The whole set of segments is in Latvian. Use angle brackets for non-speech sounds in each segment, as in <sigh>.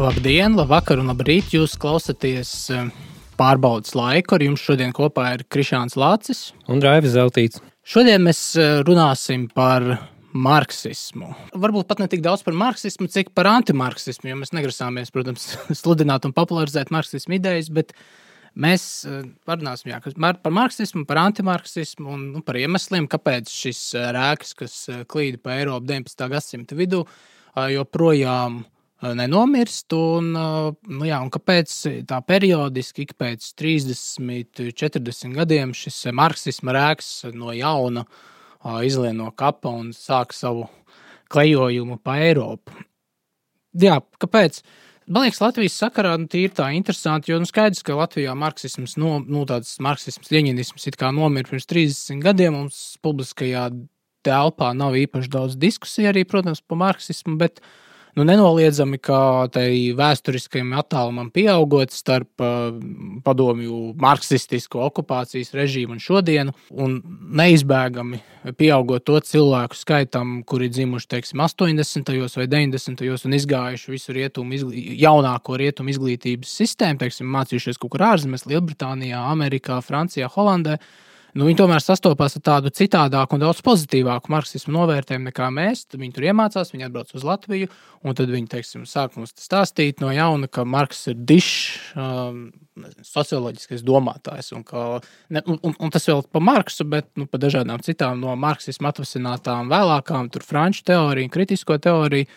Labdien, labvakar un labrīt! Jūs klausāties eh, pārbaudas laiku. Ar jums šodien kopā ir Krišāns Lācis un Raivis Zeltīts. Šodien mēs eh, runāsim par marksismu. Varbūt pat ne tik daudz par marksismu, cik par antimarksismu, jo mēs negrasāmies, protams, <laughs> sludināt un popularizēt marksismu idejas, bet mēs eh, parunāsim jā, par marksismu, par antimarksismu un nu, par iemesliem, kāpēc šis rēks, kas klīda pa Eiropu 19. gadsimta vidū, joprojām ir nenomirst. Un, nu jā, un kāpēc tā periodiski, ik pēc 30, 40 gadiem, šis marksisma rēks no jauna izlien no kapa un sāk savu klejojumu pa Eiropu? Jā, kāpēc? Man liekas, Latvijas sakarā nu, ir tā interesanti, jo nu, skaidrs, ka Latvijā marksisms, no, nu, tāds marksisms, leņķisms it kā nomira pirms 30 gadiem. Mums publiskajā telpā nav īpaši daudz diskusiju arī, protams, par marksismu, bet uh, nu, nenoliedzami, ka tai vēsturiskajam attālumam pieaugot starp uh, padomju marksistisku okupācijas režīmu un šodienu, un neizbēgami pieaugot to cilvēku skaitam, kuri dzimuši teiksim, 80. vai 90. un izgājuši visu rietumu, izglī... jaunāko rietumu izglītības sistēmu, teiksim, mācījušies kaut kur ārzemēs, Lielbritānijā, Amerikā, Francijā, Holandē nu, viņi tomēr sastopās ar tādu citādāku un daudz pozitīvāku marksismu novērtējumu nekā mēs. Tad viņi tur iemācās, viņi atbrauc uz Latviju, un tad viņi teiksim, sāk mums stāstīt no jauna, ka Marks ir dišs, um, socioloģiskais domātājs. Un, ka, ne, un, un, tas vēl par Marksu, bet nu, par dažādām citām no marksismu atvasinātām vēlākām, tur franču teoriju, kritisko teoriju.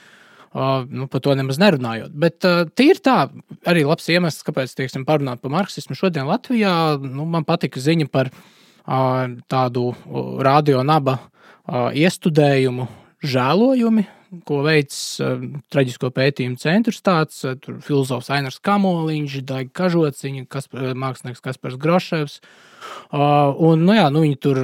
Uh, nu, par to nemaz nerunājot. Bet uh, tīri tā, arī labs iemesls, kāpēc teiksim, parunāt par marksismu šodien Latvijā. Nu, man patika ziņa par uh, tādu radionaba iestudējumu žēlojumi, ko veids traģisko pētījumu centrs. Tāds tur filozofs Ainars Kamoliņš, Daiga Kažociņa, kas, mākslinieks Kaspars Groševs. Uh, un, nu jā, nu, viņi tur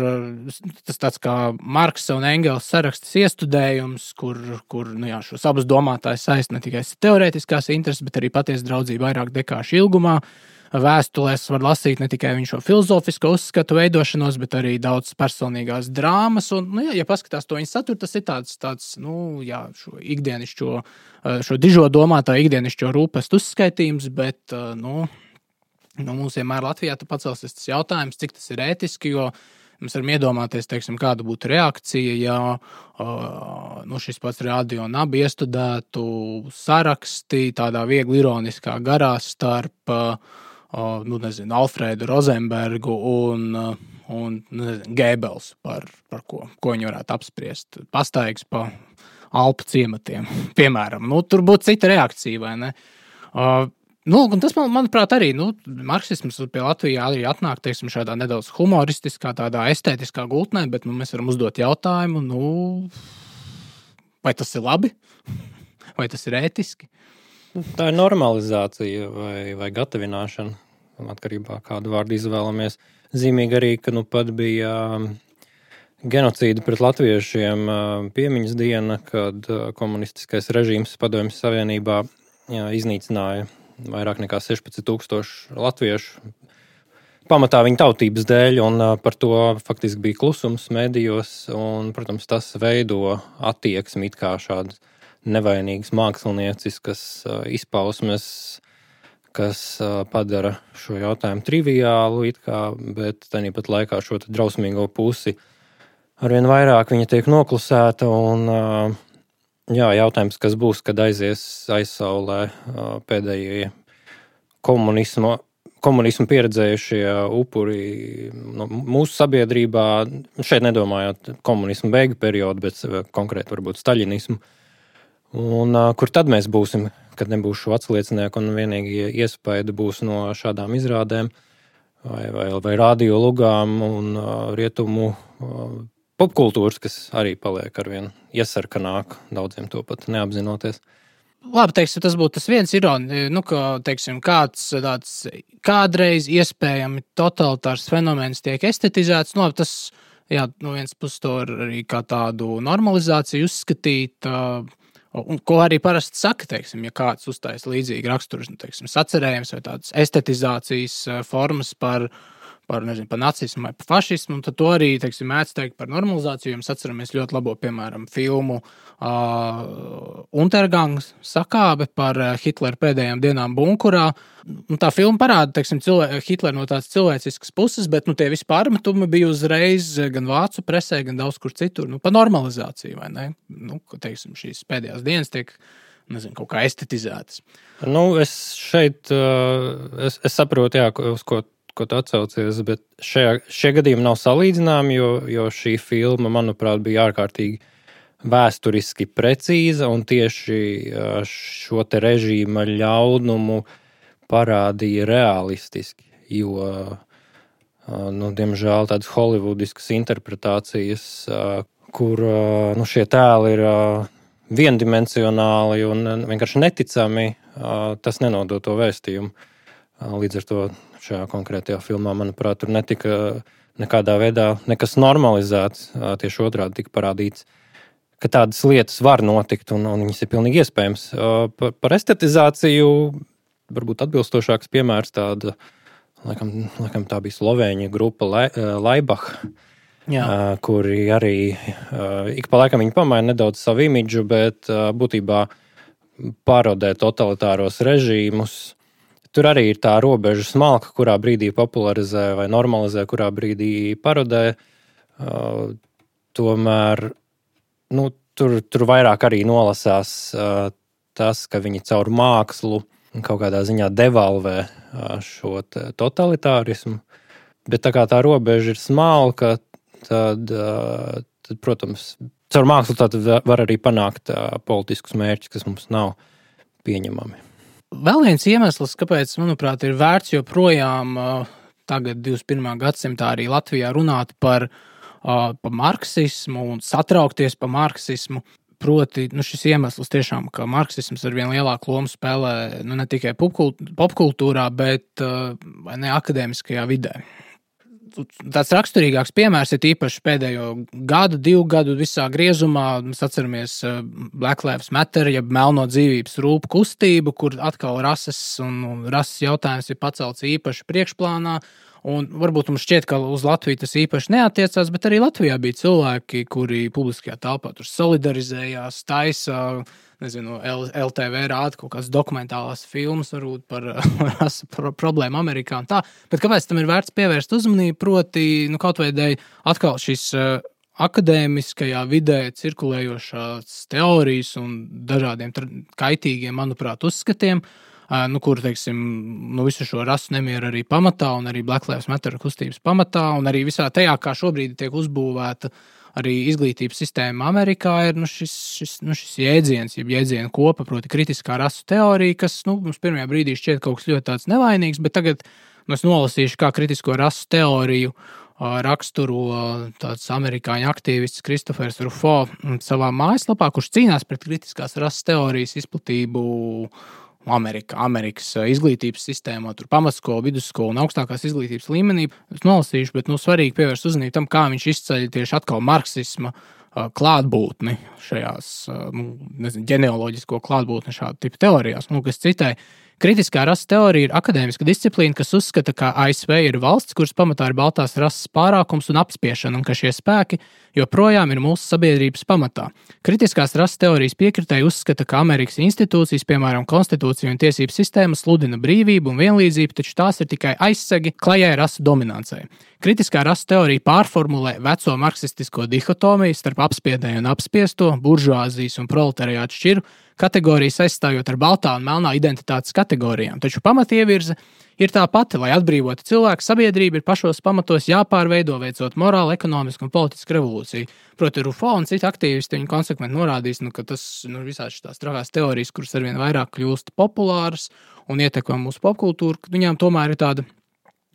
tas tāds kā Marksa un Engels sarakstas iestudējums, kur, kur nu jā, šos abus domātājus saist ne tikai teorētiskās intereses, bet arī patiesa draudzība vairāk dekāšu ilgumā. Uh, vēstulēs var lasīt ne tikai viņa šo filozofisko uzskatu veidošanos, bet arī daudz personīgās drāmas. Un, nu, jā, ja paskatās to viņa saturu, tas ir tāds, tāds nu, jā, šo ikdienišķo, eh, šo dižo domātāju ikdienišķo rūpestu uzskaitījums, bet, eh, nu, nu, mums vienmēr Latvijā pacelsies tas jautājums, cik tas ir ētiski, jo Mēs varam iedomāties, teiksim, kāda būtu reakcija, ja uh, nu, šis pats radio nabi iestudētu sarakstī tādā viegli ironiskā garā starp uh, nu, nezinu, Alfrēdu Rozenbergu un, un nezinu, Gēbels, par, par ko, ko viņi varētu apspriest. Pastaigs pa Alpu ciematiem, <laughs> piemēram. Nu, tur būtu cita reakcija, vai ne? Uh, Nu, tas, man, manuprāt, arī nu, marksisms pie Latvijas arī atnāk teiksim, šādā nedaudz humoristiskā, tādā estētiskā gultnē, bet nu, mēs varam uzdot jautājumu, nu, vai tas ir labi, <laughs> vai tas ir ētiski. Tā ir normalizācija vai, vai gatavināšana, atkarībā no kādu vārdu izvēlamies. Zīmīgi arī, ka nu pat bija um, genocīda pret latviešiem um, piemiņas diena, kad uh, komunistiskais režīms Padomju Savienībā iznīcināja vairāk nekā 16,000 latviešu. Pamatā viņa tautības dēļ, un uh, par to faktiski bija klusums medijos. Un, protams, tas veido attieksmi it kā šādu nevainīgas mākslinieciskas izpausmes, kas padara šo jautājumu triviālu, kā, bet tāpat laikā šo drausmīgo pusi arvien vairāk viņa tiek noklusēta. Un, jā, jautājums, kas būs, kad aizies aizsaulē pēdējie komunismu, komunismu pieredzējušie upuri no mūsu sabiedrībā, šeit nedomājot komunismu beigu periodu, bet konkrēti varbūt staļinismu. Un, kur tad mēs būsim, kad nebūs šo atsliecinieku un vienīgie iespaidi būs no šādām izrādēm vai, vai, vai radio lugām un rietumu popkultūras, kas arī paliek ar vien iesarkanāk, daudziem to pat neapzinoties. Labi, teiksim, tas būtu tas viens ironija, nu, ka teiksim, kāds tāds kādreiz iespējami totalitārs fenomens tiek estetizēts. Nu, labi, tas, jā, no vienas puses to arī kā tādu normalizāciju uzskatīt. Un, ko arī parasti saka, teiksim, ja kāds uztaisa līdzīgu raksturu, nu, sacerējums vai tādas estetizācijas eh, formas par, par, nezinu, par nacismu vai par fašismu, un to arī teiksim, mēdz teikt par normalizāciju. Mēs atceramies ļoti labo, piemēram, filmu uh, Untergangs sakābe par Hitlera pēdējām dienām bunkurā. Nu, tā filma parāda teiksim, Hitleru no tādas cilvēciskas puses, bet nu, tie visi pārmetumi bija uzreiz gan vācu presē, gan daudz kur citur. Nu, par normalizāciju, vai ne? Nu, teiksim, šīs pēdējās dienas tiek nezinu, kaut kā estetizētas. Nu, es šeit es, es saprotu, jā, uz ko ko tu atsaucies, bet šajā, šie gadījumi nav salīdzināmi, jo, jo šī filma, manuprāt, bija ārkārtīgi vēsturiski precīza un tieši šo te režīma ļaunumu parādīja realistiski. Jo, nu, diemžēl, tādas holivudiskas interpretācijas, kur nu, šie tēli ir viendimensionāli un vienkārši neticami, tas nenodod to vēstījumu. Līdz ar to šajā konkrētajā filmā, manuprāt, tur netika nekādā veidā nekas normalizēts. Tieši otrādi tika parādīts, ka tādas lietas var notikt un, un viņas ir pilnīgi iespējams. Par, par estetizāciju varbūt atbilstošāks piemērs tāda, laikam, laikam tā bija Slovēņa grupa Laibach. Jā. Kuri arī ik pa laikam pamaina nedaudz savu imidžu, bet būtībā parodē totalitāros režīmus, Tur arī ir tā robeža smalka, kurā brīdī popularizē vai normalizē, kurā brīdī parodē. Uh, tomēr nu, tur, tur vairāk arī nolasās uh, tas, ka viņi caur mākslu kaut kādā ziņā devalvē uh, šo totalitārismu. Bet tā kā tā robeža ir smalka, tad, uh, tad protams, caur mākslu var arī panākt uh, politiskus mērķus, kas mums nav pieņemami. Vēl viens iemesls, kāpēc, manuprāt, ir vērts joprojām tagad, 21. gadsimtā, arī Latvijā runāt par, par marksismu un satraukties par marksismu. Proti, nu šis iemesls tiešām, ka marksisms ar vien lielāku lomu spēlē nu, ne tikai popkultūrā, bet ne akadēmiskajā vidē tāds raksturīgāks piemērs ir īpaši pēdējo gadu, divu gadu visā griezumā. Mēs atceramies uh, Black Lives Matter, jeb melno dzīvības rūpu kustību, kur atkal rases un, un rases jautājums ir pacelts īpaši priekšplānā. Un varbūt mums šķiet, ka uz Latviju tas īpaši neatiecās, bet arī Latvijā bija cilvēki, kuri publiskajā telpā tur solidarizējās, taisīja nezinu, LTV rāda kaut kādas dokumentālās filmas, varbūt par <laughs> rasu problēmu Amerikā tā. Bet kāpēc tam ir vērts pievērst uzmanību? Proti, nu, kaut vai dēļ atkal šis uh, akadēmiskajā vidē cirkulējošās teorijas un dažādiem kaitīgiem, manuprāt, uzskatiem. Uh, nu, kur teiksim, nu, visu šo rasu nemieru arī pamatā, un arī Black Lives Matter kustības pamatā, un arī visā tajā, kā šobrīd tiek uzbūvēta uh, arī izglītības sistēma Amerikā ir nu, šis, šis, nu, šis jēdziens, jeb jēdziena kopa, proti, kritiskā rasu teorija, kas nu, mums pirmajā brīdī šķiet kaut kas ļoti nevainīgs, bet tagad nu, es nolasīšu, kā kritisko rasu teoriju raksturo tāds amerikāņu aktīvists Kristofers Rufo savā mājaslapā, kurš cīnās pret kritiskās rases teorijas izplatību Amerikā, Amerikas eh, izglītības sistēmā, tur pamatskola, vidusskola un augstākās izglītības līmenī. Es nolasīšu, bet nu, svarīgi pievērst uzmanību tam, kā viņš izceļ tieši atkal marksisma eh, klātbūtni šajās eh, nu, nezinu, ģenealoģisko klātbūtni šādu tipu teorijās, nu, kas citai. Kritiskā rases teorija ir akadēmiska disciplīna, kas uzskata, ka ASV ir valsts, kuras pamatā ir baltās rases pārākums un apspiešana, un ka šie spēki joprojām ir mūsu sabiedrības pamatā. Kritiskās rases teorijas piekritēji uzskata, ka Amerikas institūcijas, piemēram, konstitūcija un tiesību sistēma, sludina brīvību un vienlīdzību, taču tās ir tikai aizsegi klajai rasu dominancei. Kritiskā rases teorija pārformulē veco marksistisko dihotomiju starp apspiedēju un apspiesto, buržuāzijas un proletariātu šķiru, kategorijas aizstājot ar baltā un melnā identitātes kategorijām. Taču pamatievirze ir tā pati, lai atbrīvotu cilvēku, sabiedrība ir pašos pamatos jāpārveido, veicot morālu, ekonomisku un politisku revolūciju. Proti, Rufo un citi aktīvisti viņi konsekventi norādīs, nu, ka tas nu, visās šīs trakās teorijas, kuras arvien vairāk kļūst populāras un ietekmē mūsu popkultūru, viņām tomēr ir tāda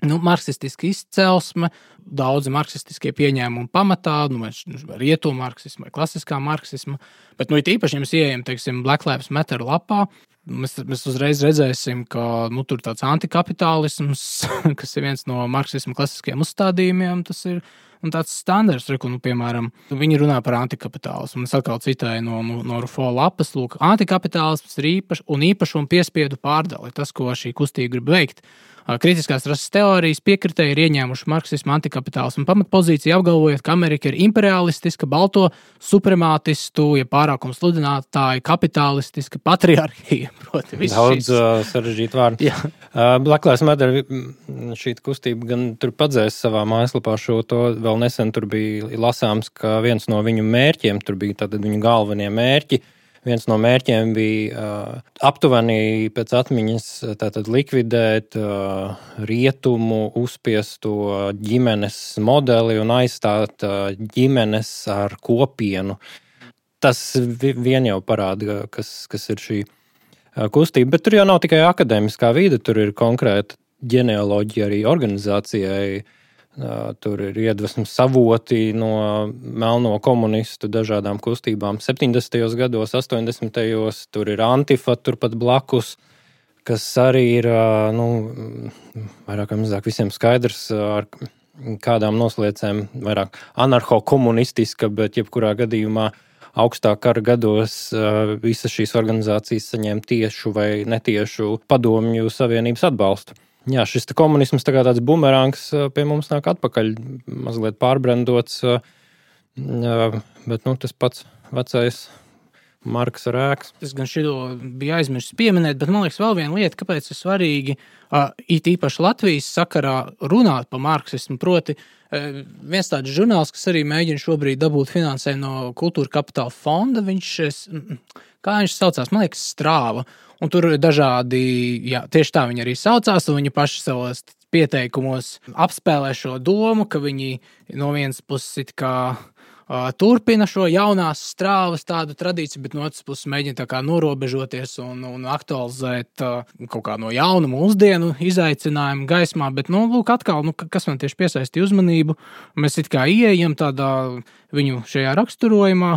nu, marksistiska izcelsme, daudzi marksistiskie pieņēmumi pamatā, nu, vai rietumu marksismu, vai klasiskā marksismu. Bet, nu, īpaši, ja mēs ieejam, teiksim, Black Lives Matter lapā, mēs, mēs uzreiz redzēsim, ka nu, tur ir tāds antikapitālisms, <laughs> kas ir viens no marksismu klasiskajiem uzstādījumiem. Tas ir tāds standarts, reku, nu, piemēram, viņi runā par antikapitālismu. Es atkal citēju no, no, no Rufo lapas, lūk, antikapitālisms ir īpašs un īpašumu piespiedu pārdali. Tas, ko šī kustība grib veikt. Kritiskās rases teorijas piekritēji ir ieņēmuši marksismu antikapitālismu pamatpozīciju, apgalvojot, ka Amerika ir imperialistiska, balto supremātistu, ja pārākums sludinātāja, kapitālistiska patriarchija. <laughs> Proti, Daudz uh, sarežģītu vārdu. Uh, Black Lives Matter šī kustība gan tur padzēs savā mājaslapā šo to vēl nesen tur bija lasāms, ka viens no viņu mērķiem, tur bija tātad viņu galvenie mērķi, uh, Viens no mērķiem bija aptuveni pēc atmiņas tātad, likvidēt rietumu uzspiesto ģimenes modeli un aizstāt ģimenes ar kopienu. Tas vien jau parāda, kas, kas ir šī kustība. Bet tur jau nav tikai akadēmiskā vide, tur ir konkrēta ģenealoģija arī organizācijai. Tur ir iedvesmas savoti no melno komunistu dažādām kustībām. 70. gados, 80. gados tur ir antifa turpat blakus, kas arī ir nu, vairāk vai mazāk visiem skaidrs, ar kādām noslēdzēm, vairāk anarcho-komunistiska, bet jebkurā gadījumā augstā kara gados visas šīs organizācijas saņēma tiešu vai netiešu padomju savienības atbalstu. Jā, šis komunisms tā tāds bumerāns pie mums nāk atpakaļ, mazliet pārbrandots, bet nu, tas pats vecais Marks Rēks. Es gan šo biju aizmirsis pieminēt, bet man liekas, vēl viena lieta, kāpēc ir svarīgi, it īpaši Latvijas sakarā, runāt par marksismu. Proti, viens tāds žurnāls, kas arī mēģina šobrīd dabūt finansējumu no Kultūra Kapitāla fonda, viņš, kā viņš saucās, man liekas, strāva. Un tur ir dažādi, jā, tieši tā viņi arī saucās, un viņi paši savos pieteikumos apspēlē šo domu, ka viņi no vienas puses it kā uh, turpina šo jaunās strāvas tādu tradīciju, bet no otras puses mēģina norobežoties un, un aktualizēt uh, kaut kā no jauna mūsdienu izaicinājumu gaismā. Bet, nu, lūk, atkal, nu, kas man tieši piesaistīja uzmanību, mēs it kā ieejam tādā viņu šajā raksturojumā.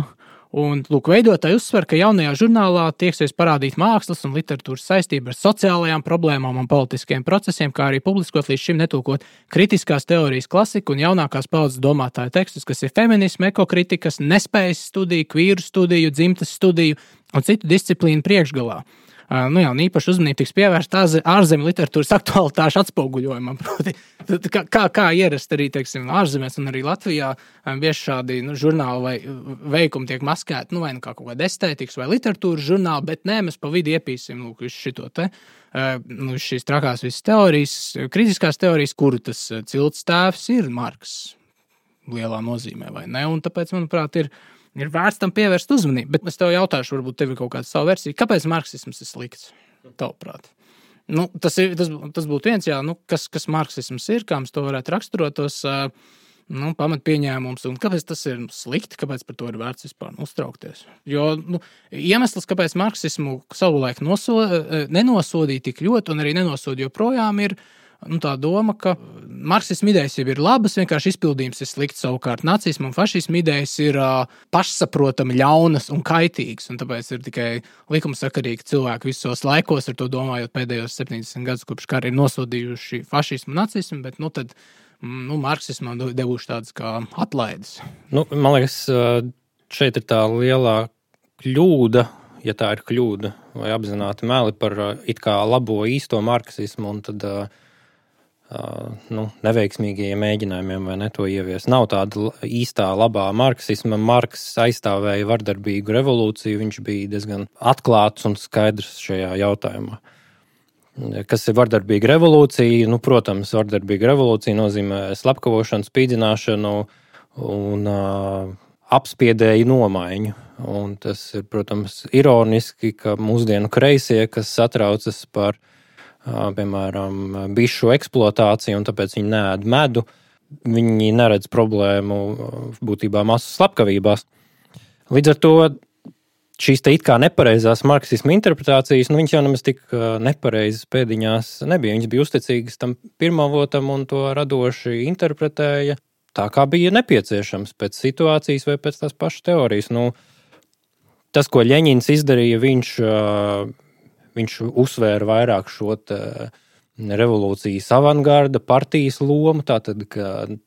Un, lūk, veidotāji uzsver, ka jaunajā žurnālā tieksies parādīt mākslas un literatūras saistību ar sociālajām problēmām un politiskiem procesiem, kā arī publiskot līdz šim netulkot kritiskās teorijas klasiku un jaunākās paudzes domātāju tekstus, kas ir feminismu, ekokritikas, nespējas studiju, kvīru studiju, dzimtas studiju un citu disciplīnu priekšgalā nu, jā, īpaši uzmanība tiks pievērsta ārzemju literatūras aktualitāšu atspoguļojumam. <laughs> Proti, kā, kā, kā ierast arī teiksim, ārzemēs un arī Latvijā, bieži šādi nu, žurnāli vai veikumi tiek maskēti nu, vai nu kā kaut kāda estētikas vai literatūras žurnāli, bet nē, mēs pa vidu iepīsim lūk, šo te. Nu, šīs trakās visas teorijas, kritiskās teorijas, kuru tas cilts tēvs ir Marks lielā nozīmē, vai ne? Un tāpēc, manuprāt, ir ir vērts tam pievērst uzmanību. Bet es tev jautāšu, varbūt tev ir kaut kāda sava versija. Kāpēc marksisms ir slikts? Tavuprāt. Nu, tas, ir, tas, tas būtu viens, jā, nu, kas, kas marksisms ir, kā mums to varētu raksturot, tos nu, pamatpieņēmumus, un kāpēc tas ir slikti, kāpēc par to ir vērts vispār uztraukties. Jo nu, iemesls, kāpēc marksismu savulaik noso, nenosodīja tik ļoti, un arī nenosodīja joprojām, ir nu, tā doma, ka marksismu idejas jau ir labas, vienkārši izpildījums ir slikts. Savukārt nacismu un fašismu idejas ir uh, pašsaprotami ļaunas un kaitīgas. Un tāpēc ir tikai likumsakarīgi cilvēki visos laikos, ar to domājot pēdējos 70 gadus, kopš kara ir nosodījuši fašismu un nacismu. Bet, nu, tad, nu, marksismam devuši tādas kā atlaides. Nu, man liekas, šeit ir tā lielā kļūda, ja tā ir kļūda, vai apzināti meli par it kā labo īsto marksismu. Tad, uh, nu, neveiksmīgajiem mēģinājumiem, vai ne to ievies. Nav tāda īstā, labā marksisma. Marks aizstāvēja vardarbīgu revolūciju, viņš bija diezgan atklāts un skaidrs šajā jautājumā. Kas ir vardarbīga revolūcija? Nu, protams, vardarbīga revolūcija nozīmē slepkavošanu, spīdzināšanu un uh, apspiedēju nomaiņu. Un tas ir, protams, ironiski, ka mūsdienu kreisie, kas satraucas par uh, piemēram, bišu eksploatāciju, un tāpēc viņi nēd medu. Viņi neredz problēmu būtībā masu slepkavībās. Līdz ar to šīs it kā nepareizās marksisma interpretācijas, nu, viņas jau nemaz tik nepareizas pēdiņās nebija. Viņas bija uzticīgas tam pirmavotam un to radoši interpretēja tā, kā bija nepieciešams pēc situācijas vai pēc tās pašas teorijas. Nu, tas, ko Ļeņins izdarīja, viņš, viņš uzsvēra vairāk šo revolūcijas avangarda partijas lomu. Tātad,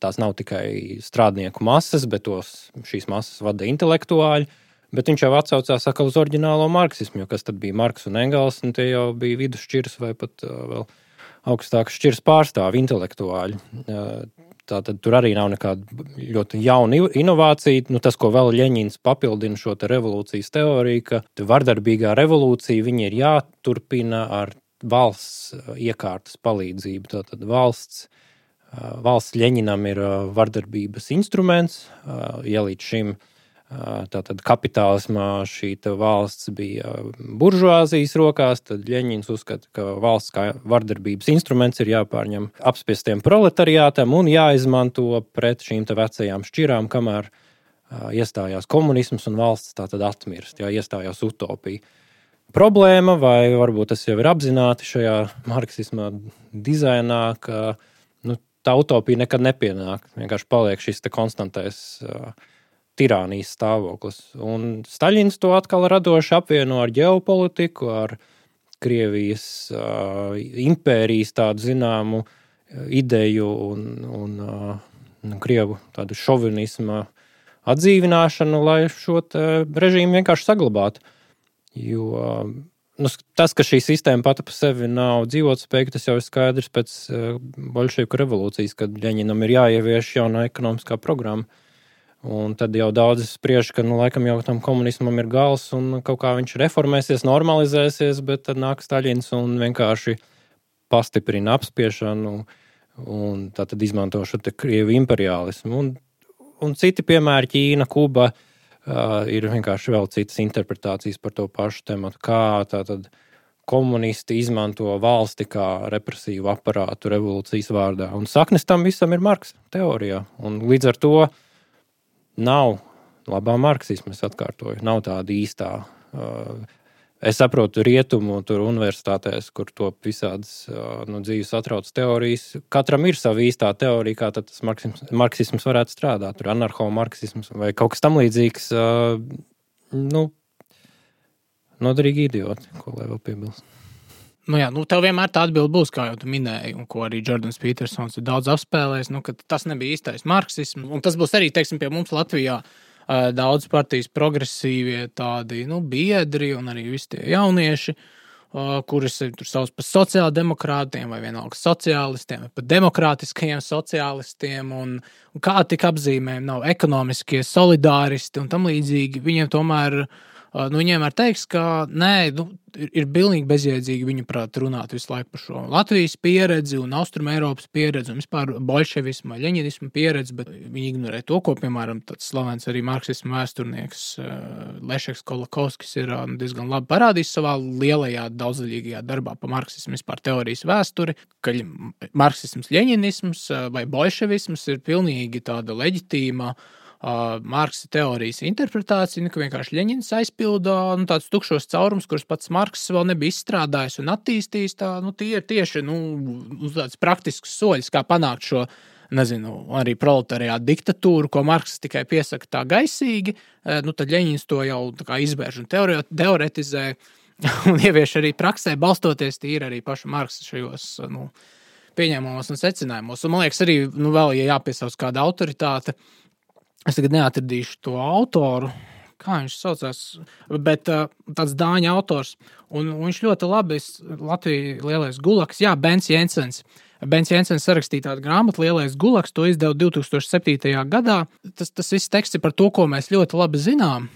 tās nav tikai strādnieku masas, bet tos, šīs masas vada intelektuāļi. Bet viņš jau atsaucās uz oriģinālo marksismu, jo kas tad bija Marks un Engels, un tie jau bija vidusšķirs vai pat uh, vēl augstāks šķirs pārstāvi, intelektuāļi. Uh, Tātad tur arī nav nekāda ļoti jauna inovācija. Nu, tas, ko vēl Ļeņins papildina šo te revolūcijas teoriju, ka vardarbīgā revolūcija ir jāturpina ar valsts iekārtas palīdzību. Tātad valsts, valsts Ļeņinam ir vardarbības instruments, ja līdz šim ir Tātad kapitālismā šī valsts bija buržuāzijas rokās, tad Ļeņins uzskata, ka valsts kā vardarbības instruments ir jāpārņem apspiestiem proletariātam un jāizmanto pret šīm vecajām šķirām, kamēr iestājās komunisms un valsts tātad atmirst, jā, iestājās utopija. Problēma, vai varbūt tas jau ir apzināti šajā marksisma dizainā, ka nu, tā utopija nekad nepienāk. Vienkārši paliek šis konstantais uh, tirānijas stāvoklis. Un Staļins to atkal radoši apvieno ar ģeopolitiku, ar Krievijas uh, impērijas tādu zināmu ideju un, un uh, Krievu tādu šovinismu atdzīvināšanu, lai šo režīmu vienkārši saglabātu. Jo uh, nu, tas, ka šī sistēma pati par sevi nav dzīvotspējīga, tas jau ir skaidrs pēc Bolševiku revolūcijas, kad Ļeņinam ir jāievieš jauna ekonomiskā programma. Un tad jau daudzi spriež, ka nu, laikam jau tam komunismam ir gals un kaut kā viņš reformēsies, normalizēsies, bet tad nāk Staļins un vienkārši pastiprina apspiešanu un tad izmanto šo krievu imperialismu. Un, un citi piemēri Ķīna, Kuba uh, ir vienkārši vēl citas interpretācijas par to pašu tematu, kā tātad komunisti izmanto valsti kā represīvu aparātu revolūcijas vārdā. Un saknes tam visam ir Marks teorijā. Un līdz ar to nav labā marksisma, es atkārtoju, nav tāda īstā. Uh, es saprotu, rietumu tur universitātēs, kur top visādas uh, nu, dzīves atrauc teorijas. Katram ir sava īstā teorija, kā tas marksisms, marksisms varētu strādāt. Tur anarcho-marksisms vai kaut kas tamlīdzīgs. Uh, nu, noderīgi idioti, ko lai vēl piebilst. Nu, jā, nu, tev vienmēr tā atbilde būs, kā jau tu minēji, un ko arī Jordans Petersons ir daudz apspēlējis, nu, ka tas nebija īstais marksisms. Un tas būs arī, teiksim, pie mums Latvijā daudz partijas progresīvie tādi nu, biedri un arī visi tie jaunieši, kurus tur sauc par sociāldemokrātiem vai vienalga sociālistiem, vai pat demokrātiskajiem sociālistiem. Un, un kā tik apzīmējumi nav ekonomiskie solidāristi un tam līdzīgi, viņiem tomēr ir nu, viņiem var teikt, ka nē, nu, ir, ir pilnīgi bezjēdzīgi viņu prāt runāt visu laiku par šo Latvijas pieredzi un Austrum Eiropas pieredzi un vispār bolševismu leņķismu pieredzi, bet viņi ignorē to, ko, piemēram, tāds slavens arī marksismu vēsturnieks Lešeks Kolakovskis ir diezgan labi parādījis savā lielajā daudzdaļīgajā darbā par marksismu vispār teorijas vēsturi, ka marksisms, leņķisms vai bolševisms ir pilnīgi tāda leģitīma uh, Marksa teorijas interpretāciju, nu, ka vienkārši Leņķins aizpilda nu, tādus tukšos caurumus, kurus pats Marks vēl nebija izstrādājis un attīstījis. Tā, nu, tie ir tieši nu, tāds praktisks soļus, kā panākt šo nezinu, arī proletariā diktatūru, ko Marks tikai piesaka tā gaisīgi, nu, tad Leņķins to jau izvērš un teoretizē. <laughs> Un ievieš arī praksē, balstoties tīri arī paša Marksa šajos nu, pieņēmumos un secinājumos. Un, man liekas, arī nu, vēl, ja jāpiesauc kāda autoritāte, uh, Es tagad neatradīšu to autoru. Kā viņš saucās? Bet uh, tāds dāņu autors. Un, un viņš ļoti labi Latvijas lielais gulaks, Jā, Bens Jensens. Bens Jensens sarakstīja tādu grāmatu, Lielais gulaks, to izdeva 2007. gadā. Tas, tas viss teksts ir par to, ko mēs ļoti labi zinām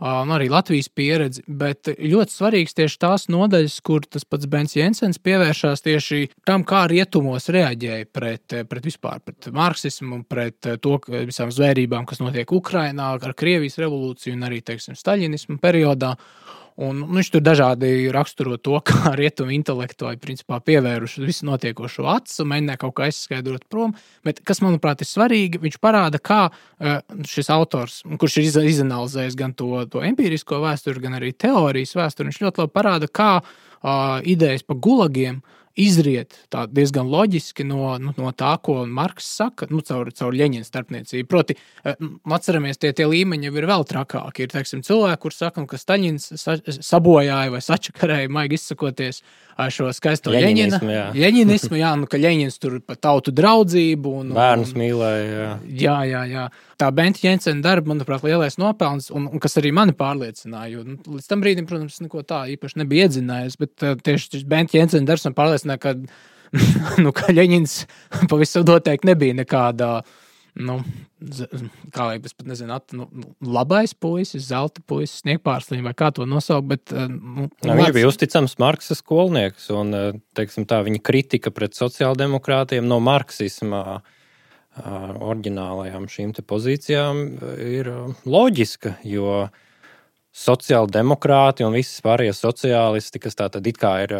un arī Latvijas pieredzi. Bet ļoti svarīgs tieši tās nodaļas, kur tas pats Bens Jensens pievēršās tieši tam, kā rietumos reaģēja pret, pret vispār pret marksismu, pret to visām zvērībām, kas notiek Ukrajinā, ar Krievijas revolūciju un arī teiksim, Staļinismu periodā. Un, nu, viņš tur dažādi raksturo to, <laughs> kā rietumu intelektuāli principā pievērsuši visu notiekošo acu, mēģina kaut kā aizskaidrot prom. Bet, kas, manuprāt, ir svarīgi, viņš parāda, kā uh, šis autors, kurš ir izanalizējis gan to, to empirisko vēsturi, gan arī teorijas vēsturi, viņš ļoti labi parāda, kā uh, idejas par gulagiem uh, izriet diezgan loģiski no, nu, no tā, ko Marks saka, nu, caur, caur Leņķina starpniecību. Proti, eh, atceramies, tie, tie līmeņi jau ir vēl trakāki. Ir teiksim, cilvēki, kuriem saka, ka Staļins sabojāja vai sačakarēja, maigi izsakoties, šo skaisto Leņķina. Leņķinismu, jā, nu, ka Leņķins tur par tautu draudzību un bērnus mīlēja. Jā, jā, jā. jā. Tā Benta Jensena darba, manuprāt, lielais nopelns, un, un kas arī mani pārliecināja. Jo, nu, līdz tam brīdim, protams, neko tā īpaši nebija iedzinājies, bet uh, tieši Benta Jensena darbs man pārliecināja, ka, <laughs> nu, ka Leņķins pavisam noteikti nebija nekādā. Uh, nu, kā lai es pat nezinu, at, nu, nu, labais puisis, zelta puisis, sniegpārslīņš vai kā to nosaukt. Bet, eh, nu, nu, viņš bija uzticams Marksa skolnieks, un eh, teiksim, tā, viņa kritika pret sociāldemokrātiem no marksisma oriģinālajām šīm pozīcijām ir loģiska, jo sociāldemokrāti un visas pārējie sociālisti, kas tā tad it kā ir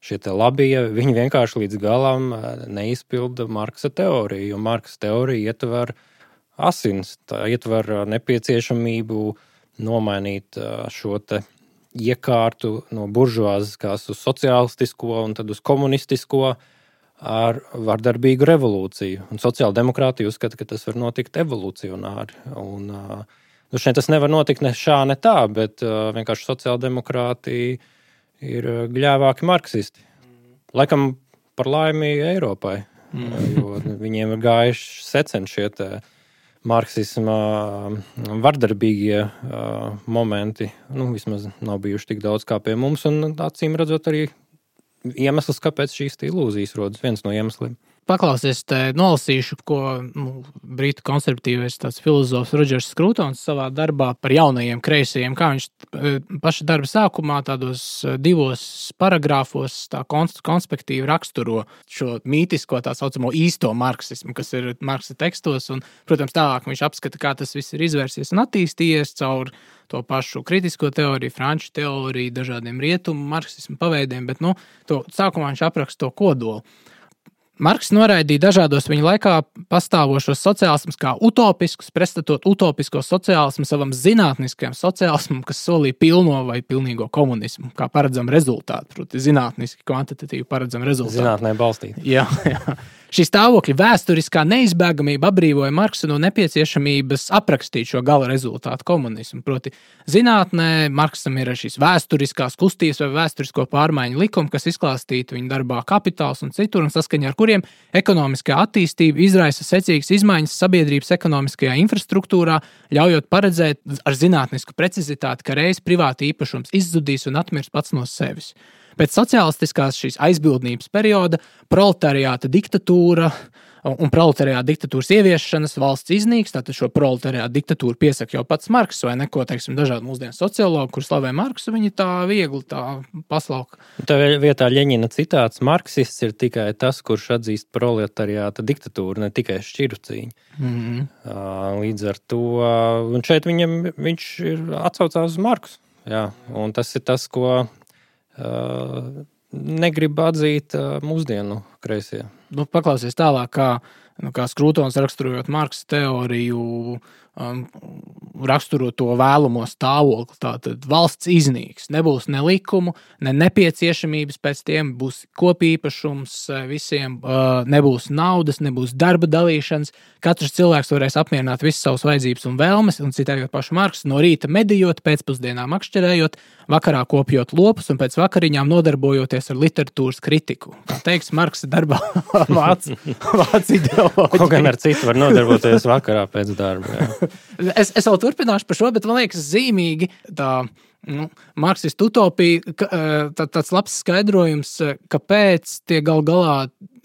šie labie, viņi vienkārši līdz galam eh, neizpilda Marksa teoriju, jo Marksa teorija ietver asins, tā ietver eh, nepieciešamību nomainīt eh, šo iekārtu no buržuāziskās uz sociālistisko un tad uz komunistisko ar vardarbīgu revolūciju. Sociāldemokrātija uzskata, ka tas var notikt evolucionāri. Un, nu šeit tas nevar notikt ne šā, ne tā, bet vienkārši sociāldemokrātija ir eh, gļēvāki marksisti. Laikam par laimi Eiropai, mm. jo viņiem ir gājuši seceni šie marksisma mm, vardarbīgie uh, momenti. Nu, vismaz nav bijuši tik daudz kā pie mums, un acīm redzot, arī iemesls, kāpēc šīs ilūzijas rodas, viens no iemesliem paklausies, nolasīšu, ko nu, brītu konservatīvais filozofs Rodžers Skrūtons savā darbā par jaunajiem kreisajiem, kā viņš e, paša darba sākumā tādos e, divos paragrāfos tā konspektīvi raksturo šo mītisko tā saucamo īsto marksismu, kas ir Marksa tekstos, un, protams, tālāk viņš apskata, kā tas viss ir izvērsies un attīstījies caur to pašu kritisko teoriju, franču teoriju, dažādiem rietumu marksismu paveidiem, bet, nu, to sākumā viņš apraksta to kodolu. Marks noraidīja dažādos viņa laikā pastāvošos sociālismus kā utopiskus, pretstatot utopisko sociālismu savam zinātniskajam sociālismam, kas solīja pilno vai pilnīgo komunismu, kā paredzam rezultātu. Proti, zinātniski, kvantitatīvi paredzam rezultātu. Zinātnē balstīt. Jā, <laughs> jā. Šī stāvokļa vēsturiskā neizbēgamība apbrīvoja Marksu no nepieciešamības aprakstīt šo gala rezultātu komunismu. Proti, zinātnē Marksam ir šīs vēsturiskās kustības vai vēsturisko pārmaiņu likumi, kas izklāstīti viņa darbā Kapitāls un citur, un saskaņā ar kuriem ekonomiskā attīstība izraisa secīgas izmaiņas sabiedrības ekonomiskajā infrastruktūrā, ļaujot paredzēt ar zinātnisku precizitāti, ka reiz privāti īpašums izzudīs un atmirs pats no sevis. Pēc sociālistiskās šīs aizbildnības perioda proletariāta diktatūra un proletariāta diktatūras ieviešanas valsts iznīks. Tātad šo proletariāta diktatūru piesaka jau pats Marks vai neko, teiksim, dažādi mūsdienu sociologi, kurus slavē Marksu, viņi tā viegli tā paslauka. Tā vietā Ļeņina citāts Marksists ir tikai tas, kurš atzīst proletariāta diktatūru, ne tikai šķiru cīņu. Mm -hmm. Līdz ar to, un šeit viņam, viņš ir atsaucās uz Marksu. Jā, un tas ir tas, ko negrib atzīt mūsdienu kreisie. Nu, paklausies tālāk, kā, nu, kā Skrūtons raksturojot Marksa teoriju, um, raksturot to vēlamo stāvokli. Tātad valsts iznīks. Nebūs ne likumu, ne nepieciešamības pēc tiem, būs kopīpašums eh, visiem, uh, nebūs naudas, nebūs darba dalīšanas. Katrs cilvēks varēs apmierināt visas savas vajadzības un vēlmes, un citējot pašu Marksu, no rīta medījot, pēcpusdienā makšķerējot, vakarā kopjot lopus un pēc vakariņām nodarbojoties ar literatūras kritiku. Kā teiks Marksa darbā, <laughs> vācu ideoloģiju. Kaut gan ar citu var nodarboties vakarā pēc darba. es, es vēl turpināšu par šo, bet man liekas, zīmīgi tā. Nu, Marksistu utopija, ka, tā, tāds labs skaidrojums, kāpēc tie gal galā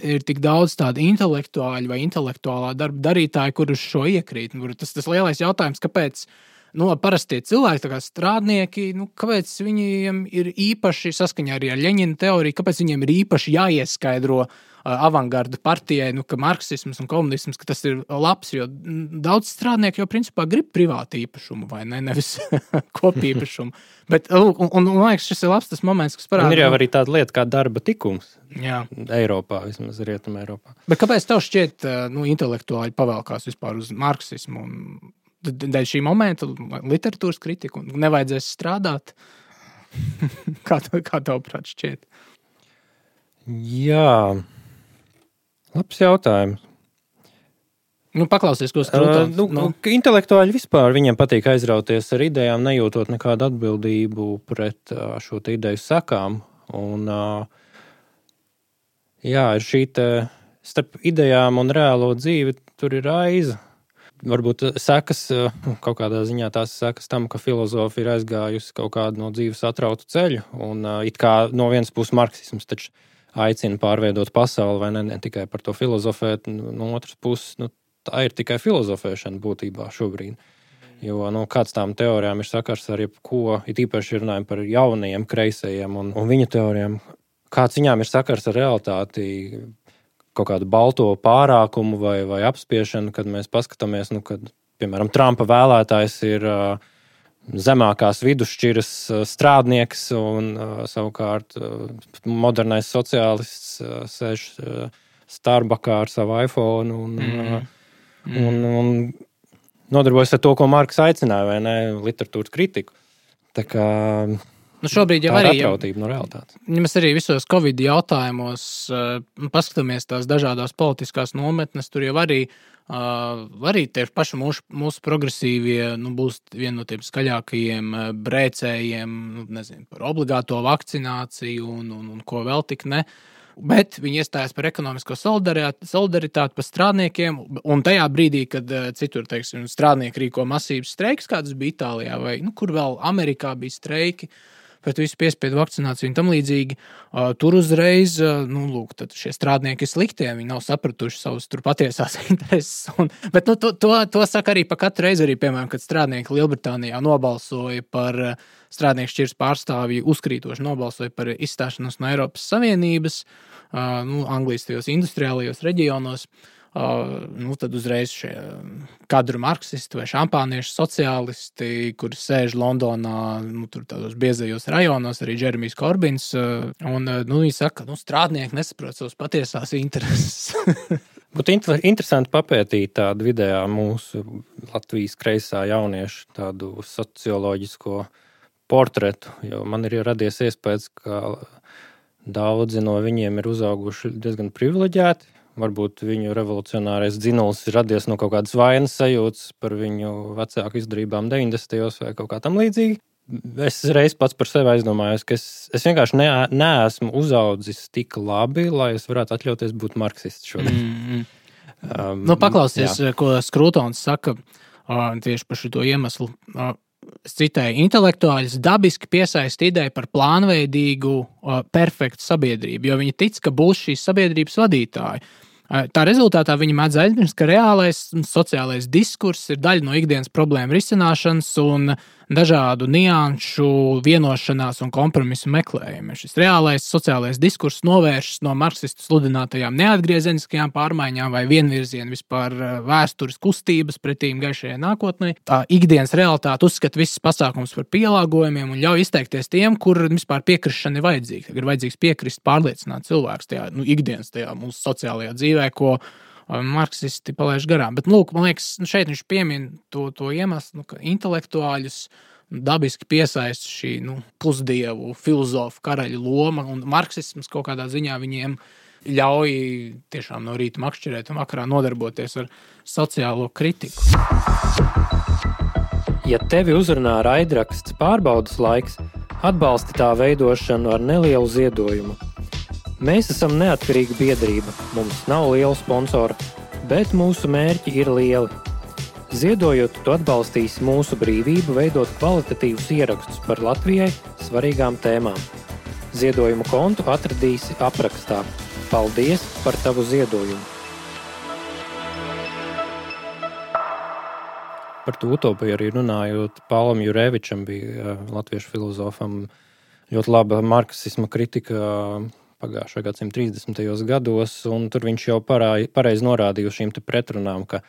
ir tik daudz tādu intelektuāļu vai intelektuālā darba darītāju, kurus šo iekrīt. Tas tas lielais jautājums, kāpēc nu, parastie cilvēki, kā strādnieki, nu, kāpēc viņiem ir īpaši saskaņā arī ar Leņķina teoriju, kāpēc viņiem ir īpaši jāieskaidro uh, avangarda partijai, nu, ka marksisms un komunisms ka tas ir labs. Jo daudz strādnieku jau principā grib privātu īpašumu, vai ne? Nevis <laughs> kopīpašumu. Bet, un, un, un, man liekas, šis ir labs tas moments, kas parāda. Ir jau arī tāda lieta kā darba tikums. Jā. Eiropā, vismaz Rietumē, Eiropā. Bet kāpēc tev šķiet, nu, intelektuāli pavēlkās vispār uz marksismu? Dēļ šī momenta literatūras kritika un nevajadzēs strādāt. <laughs> kā tev, kā tev prāt šķiet? Jā, Labs jautājums. Nu, paklausies, ko strūklā. Uh, nu, no. Intelektuāļi vispār viņiem patīk aizrauties ar idejām, nejūtot nekādu atbildību pret uh, šo ideju sakām. Un, uh, jā, ir šī te, starp idejām un reālo dzīvi, tur ir aiza. Varbūt sekas kaut kādā ziņā tās sekas tam, ka filozofija ir aizgājusi kaut kādu no dzīves atrautu ceļu. Un it kā no vienas puses marksisms taču aicina pārveidot pasauli, vai ne, ne tikai par to filozofēt. No otras puses, nu, tā ir tikai filozofēšana būtībā šobrīd. Jo nu, kāds tām teorijām ir sakars ar jebko, it īpaši runājot par jaunajiem kreisajiem un, un viņu teorijām, kāds viņām ir sakars ar realitāti, kaut kādu balto pārākumu vai, vai apspiešanu, kad mēs paskatāmies, nu, kad, piemēram, Trumpa vēlētājs ir uh, zemākās vidusšķiras strādnieks, un savukārt modernais sociālists sēž Starbuckā ar savu iPhone un, mm. un, un nodarbojas ar to, ko Marks aicināja, vai ne, literatūras kritiku. Tā kā Nu šobrīd jau arī ir atrautība no realitātes. Ja mēs arī visos Covid jautājumos uh, paskatāmies tās dažādas politiskās nometnes, tur jau arī uh, Uh, arī tie paši mūsu, mūsu progresīvie nu, būs viena no tiem skaļākajiem brēcējiem nu, nezinu, par obligāto vakcināciju un, un, un ko vēl tik ne. Bet viņi iestājās par ekonomisko solidaritāti, solidaritāti par strādniekiem. Un tajā brīdī, kad citur teiksim, strādnieki rīko masīvas streikus, kādas bija Itālijā vai nu, kur vēl Amerikā bija streiki, uh, pret visu piespiedu vakcināciju un tam līdzīgi. Tur uzreiz, nu, lūk, šie strādnieki ir sliktie, viņi nav sapratuši savas patiesās <laughs> intereses. Un, bet nu, to, to, to saka arī pa katru reizi, arī, piemēram, kad strādnieki Lielbritānijā nobalsoja par strādnieku šķirs pārstāvju, uzkrītoši nobalsoja par izstāšanos no Eiropas Savienības, nu, Anglijas tajos industriālajos reģionos. Uh, nu, tad uzreiz šie kadru marksisti vai šampāniešu sociālisti, kuri sēž Londonā, nu, tur tādos biezajos rajonos, arī Jeremijs Korbins. Uh, un, nu, viņi saka, ka nu, strādnieki nesaprot savas patiesās intereses. <laughs> Būtu interesanti papētīt tādu vidējā mūsu Latvijas kreisā jauniešu tādu socioloģisko portretu, jo man ir radies iespējas, ka daudzi no viņiem ir uzauguši diezgan privileģēti Varbūt viņu revolucionārais dzinulis ir radies no kaut kādas vainas sajūtas par viņu vecāku izdarībām 90. gados vai kaut kā tam līdzīga. Es reiz pats par sevi aizdomājos, ka es, es vienkārši ne, neesmu uzaudzis tik labi, lai es varētu atļauties būt marksists šodien. Mm um, nu, paklausies, jā. ko Skrūtons saka uh, tieši par šo iemeslu. Uh, citēju, intelektuāļus dabiski piesaista ideja par plānveidīgu, perfektu sabiedrību, jo viņi tic, ka būs šīs sabiedrības vadītāji. Tā rezultātā viņi mēdz aizmirst, ka reālais sociālais diskurss ir daļa no ikdienas problēmu risināšanas un dažādu nianšu vienošanās un kompromisu meklējumi. Šis reālais sociālais diskurss novēršas no marksistu sludinātajām neatgriezeniskajām pārmaiņām vai vienvirziena vispār vēstures kustības pretīm gaišajai nākotnē. Tā ikdienas realitāte uzskata visas pasākumus par pielāgojumiem un ļauj izteikties tiem, kur vispār piekrišana ir vajadzīga. Ir vajadzīgs piekrist, pārliecināt cilvēkus tajā nu, ikdienas, tajā mūsu sociālajā dzīvē, ko marksisti palaiž garām. Bet, lūk, man liekas, nu, šeit viņš piemin to, to iemeslu, nu, ka intelektuāļus dabiski piesaista šī nu, pusdievu, filozofu, karaļa loma, un marksisms kaut kādā ziņā viņiem ļauj tiešām no rīta makšķerēt un vakarā nodarboties ar sociālo kritiku. Ja tevi uzrunā raidraksts pārbaudas laiks, atbalsti tā veidošanu ar nelielu ziedojumu Mēs esam neatkarīga biedrība, mums nav liela sponsora, bet mūsu mērķi ir lieli. Ziedojot, tu atbalstīsi mūsu brīvību veidot kvalitatīvus ierakstus par Latvijai svarīgām tēmām. Ziedojumu kontu atradīsi aprakstā. Paldies par tavu ziedojumu! par to utopiju arī runājot. Pālam Jurevičam bija latviešu filozofam ļoti laba marksisma kritika pagājušā gadsimta 30. gados, un tur viņš jau pareizi norādīja uz šīm pretrunām, ka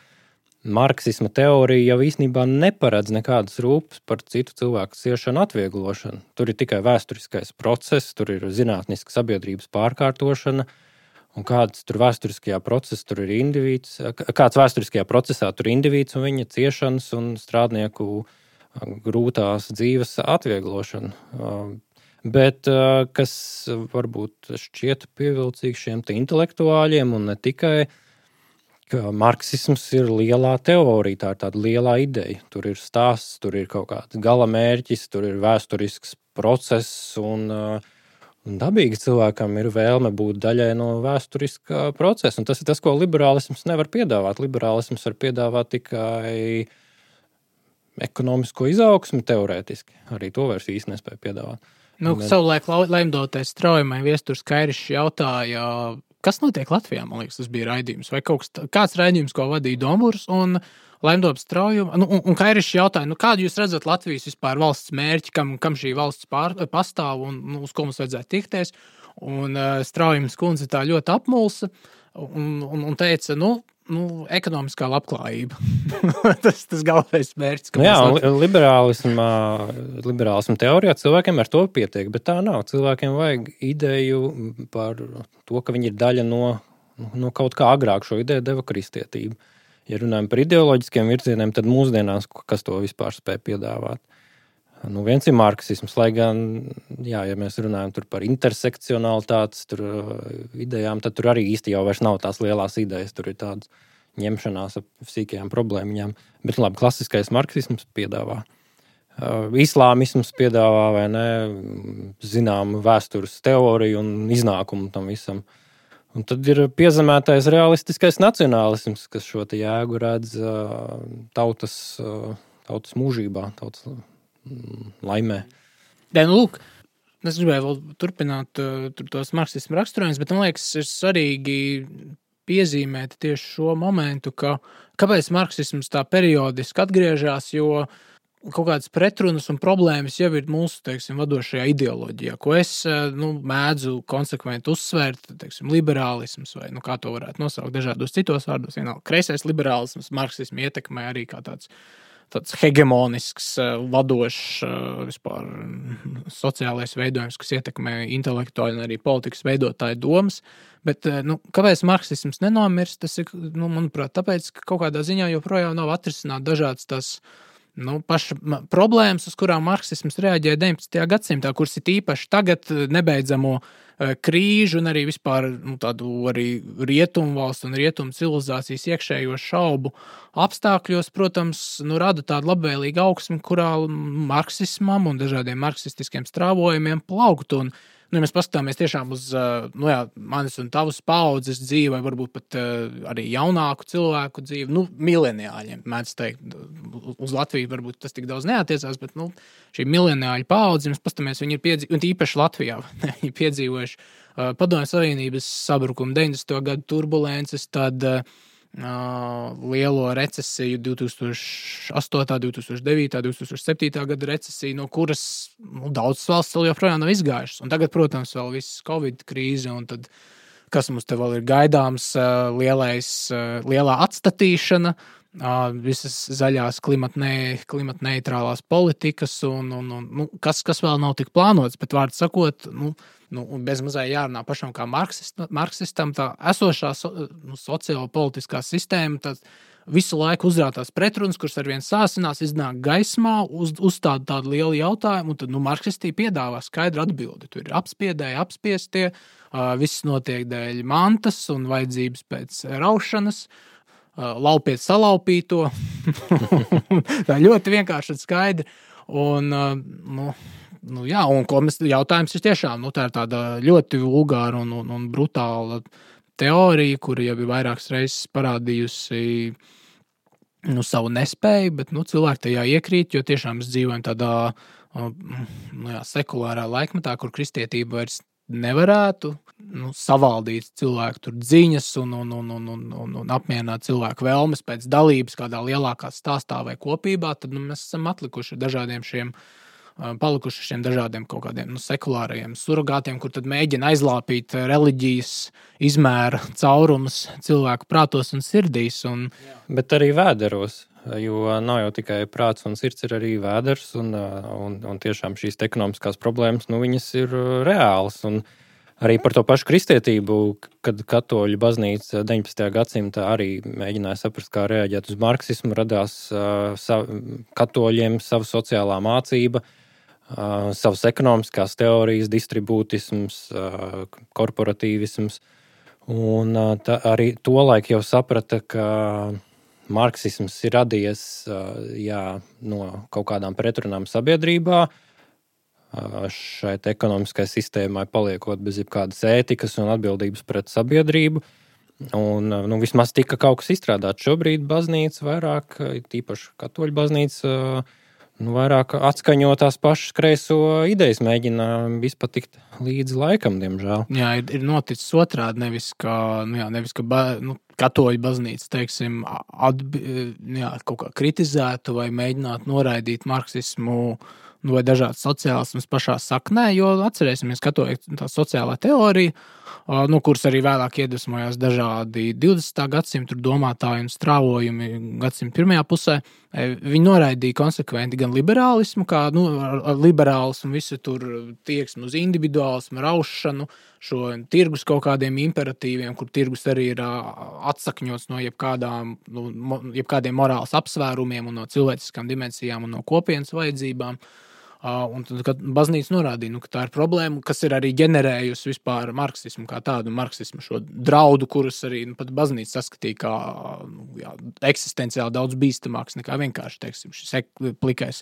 marksisma teorija jau īstenībā neparedz nekādas rūpes par citu cilvēku ciešanu atvieglošanu. Tur ir tikai vēsturiskais process, tur ir zinātniska sabiedrības pārkārtošana. Un kāds tur vēsturiskajā procesā tur ir indivīds, kāds vēsturiskajā procesā tur ir indivīds un viņa ciešanas un strādnieku grūtās dzīves atvieglošana. Bet kas varbūt šķiet pievilcīgs šiem intelektuāļiem un ne tikai, ka marksisms ir lielā teorija, tā ir tāda liela ideja. Tur ir stāsts, tur ir kaut kāds gala mērķis, tur ir vēsturisks process. Un, un dabīgi cilvēkam ir vēlme būt daļai no vēsturiskā procesa. Un tas ir tas, ko liberālisms nevar piedāvāt. Liberālisms var piedāvāt tikai ekonomisko izaugsmu teorētiski. Arī to vairs īsti nespēja piedāvāt. Nu, savulaik laimdoties straujumai viesturs Kairišs jautāja, kas notiek Latvijā, man liekas, tas bija raidījums. Vai kaut kas, kāds raidījums, ko vadīja Domūrs un Laimdotas straujuma. Nu, un, un Kairišs jautāja, nu, kādu jūs redzat Latvijas vispār valsts mērķi, kam, kam šī valsts pār, pastāv un nu, uz ko mums vajadzētu tikties. Un uh, straujums kundze tā ļoti apmulsa un, un, un teica, nu, nu, ekonomiskā labklājība. <laughs> tas ir tas galvenais mērķis. Nu, jā, liberālismā, liberālismā teorijā cilvēkiem ar to pietiek, bet tā nav. Cilvēkiem vajag ideju par to, ka viņi ir daļa no, no kaut kā agrāk. Šo ideju deva kristietība. Ja runājam par ideoloģiskiem virzieniem, tad mūsdienās kas to vispār spēj piedāvāt? Nu, viens ir marksisms, lai gan, jā, ja mēs runājam par intersekcionalitātes tur, uh, idejām, tad tur arī īsti jau nav tās lielās idejas. Tur ir tādas ņemšanās ap sīkajām problēmām. Bet, labi, klasiskais marksisms piedāvā. Uh, islāmisms piedāvā vai ne, zināmu vēstures teoriju un iznākumu tam visam. Un tad ir piezemētais realistiskais nacionālisms, kas šo jēgu redz uh, tautas, tautas mūžībā, tautas laimē. Jā, nu, lūk, es gribēju vēl turpināt uh, tos marksismu raksturojumus, bet man liekas, ir svarīgi piezīmēt tieši šo momentu, ka kāpēc marksisms tā periodiski atgriežas, jo kaut kādas pretrunas un problēmas jau ir mūsu teiksim, vadošajā ideoloģijā, ko es nu, mēdzu konsekventi uzsvērt. Teiksim, liberālisms, vai nu, kā to varētu nosaukt dažādos citos vārdos, vienalga kreisais liberālisms, marksismu ietekmē arī kā tāds tāds hegemonisks, eh, vadošs eh, vispār mm, sociālais veidojums, kas ietekmē intelektuāļu un arī politikas veidotāju domas. Bet, eh, nu, kāpēc marksisms nenomirst? Tas ir, nu, manuprāt, tāpēc, ka kaut kādā ziņā joprojām nav atrisināts dažādas tās nu, paša problēmas, uz kurām marksisms reaģēja 19. gadsimtā, kuras ir īpaši tagad nebeidzamo uh, Eh, krīžu un arī vispār nu, tādu arī rietumu valstu un rietumu civilizācijas iekšējo šaubu apstākļos, protams, nu, rada tādu labvēlīgu augsmi, kurā marksismam un dažādiem marksistiskiem strāvojumiem plaukt. Un, Nu, ja mēs paskatāmies tiešām uz nu, jā, manis un tavas paudzes dzīvi, vai varbūt pat arī jaunāku cilvēku dzīvi, nu, mileniāļiem, mēdz teikt, uz Latviju varbūt tas tik daudz neatiecās, bet nu, šī mileniāļu paudze, mēs paskatāmies, viņi ir <laughs> piedzīvojuši, un īpaši Latvijā, viņi ir piedzīvojuši Padomju Savienības sabrukumu 90. gadu turbulences, tad uh, lielo recesiju 2008, 2009, 2007 gada recesiju, no kuras nu, daudzas valsts vēl joprojām nav izgājušas. Un tagad, protams, vēl viss Covid krīze, un tad, kas mums te vēl ir gaidāms, lielais, lielā atstatīšana, visas zaļās klimatneitrālās politikas, un, un, un nu, kas, kas vēl nav tik plānots, bet vārdu sakot, nu, nu, bezmazliet jārunā pašam kā marksist, marksistam, tā esošā so, nu, sociālo-politiskā sistēma. Tas, Visu laiku uzrādās pretrunas, kuras ar vien sāsinās, iznāk gaismā, uz, uzstāda tādu lielu jautājumu, un tad nu, marksistī piedāvā skaidru atbildi. Tur ir apspiedēji, apspiestie, uh, viss notiek dēļ mantas un vajadzības pēc raušanas. Uh, laupiet salaupīto. <laughs> tā ļoti vienkārši un skaidri. Un, nu, nu, jā, un mēs, jautājums ir tiešām nu, tā ļoti vulgāra un, un, un brutāla teorija, kura jau ir vairākas reizes parādījusi nu, savu nespēju, bet nu, cilvēki tajā iekrīt, jo tiešām mēs dzīvojam tādā nu, jā, sekulārā laikmetā, kur kristietība vairs nevarētu nu, savaldīt cilvēku dziņas un, un, un, un, un, un, un apmierināt cilvēku vēlmes pēc dalības kādā lielākā stāstā vai kopībā, tad nu, mēs esam atlikuši dažādiem šiem. Palikuši šiem dažādiem kaut kādiem nu, sekulāriem surrogātiem, kur mēģina aizlāpīt reliģijas izmēra caurumus cilvēku prātos un sirdīs. Un... Bet arī vēderos. Jo nav jau tikai prāts un sirds, ir arī vēders. Un, un, un tiešām šīs ekonomiskās problēmas, nu, ir reālas. Un, uh, Arī par to pašu kristietību, kad katoļu baznīca 19. gadsimtā arī mēģināja saprast, kā reaģēt uz marksismu, radās uh, sav, katoļiem sava sociālā mācība, uh, savas ekonomiskās teorijas, distribūtisms, uh, korporatīvisms. Un uh, tā, arī tolaik jau saprata, ka marksisms ir radies uh, jā, no kaut kādām pretrunām sabiedrībā, uh, šai ekonomiskai sistēmai paliekot bez jebkādas ētikas un atbildības pret sabiedrību. Un, nu, vismaz tika kaut kas izstrādāts. Šobrīd baznīca vairāk, tīpaši katoļu baznīca, nu, vairāk atskaņo tās pašas kreiso idejas, mēģina izpatikt līdzi laikam, diemžēl. Jā, ir, ir noticis otrādi. Nevis ka, nu, jā, nevis, ka ba, nu, katoļu baznīca teiksim, atbi, jā, kaut kā kritizētu vai mēģinātu noraidīt marksismu. Uh, vai dažādas sociālismas pašā saknē, jo atcerēsimies, ka tā sociālā teorija, no kuras arī vēlāk iedvesmojās dažādi 20. gadsimta domātāji un strāvojumi gadsimta pirmajā pusē, viņi noraidīja konsekventi gan liberālismu, kā nu, liberālismu, visu tur tieksmi uz individuālismu, raušanu, šo tirgus kaut kādiem imperatīviem, kur tirgus arī ir atsakņots no jebkādām, nu, jebkādiem morāles apsvērumiem no cilvēciskām dimensijām un no kopienas vajadzībām. Uh, Un tad baznīca norādīja, nu, ka tā ir problēma, kas ir arī ģenerējusi vispār marksismu kā tādu, marksismu šo draudu, kurus arī nu, pat baznīca saskatīja kā nu, jā, eksistenciāli daudz bīstamāks nekā vienkārši teiksim, šis plikais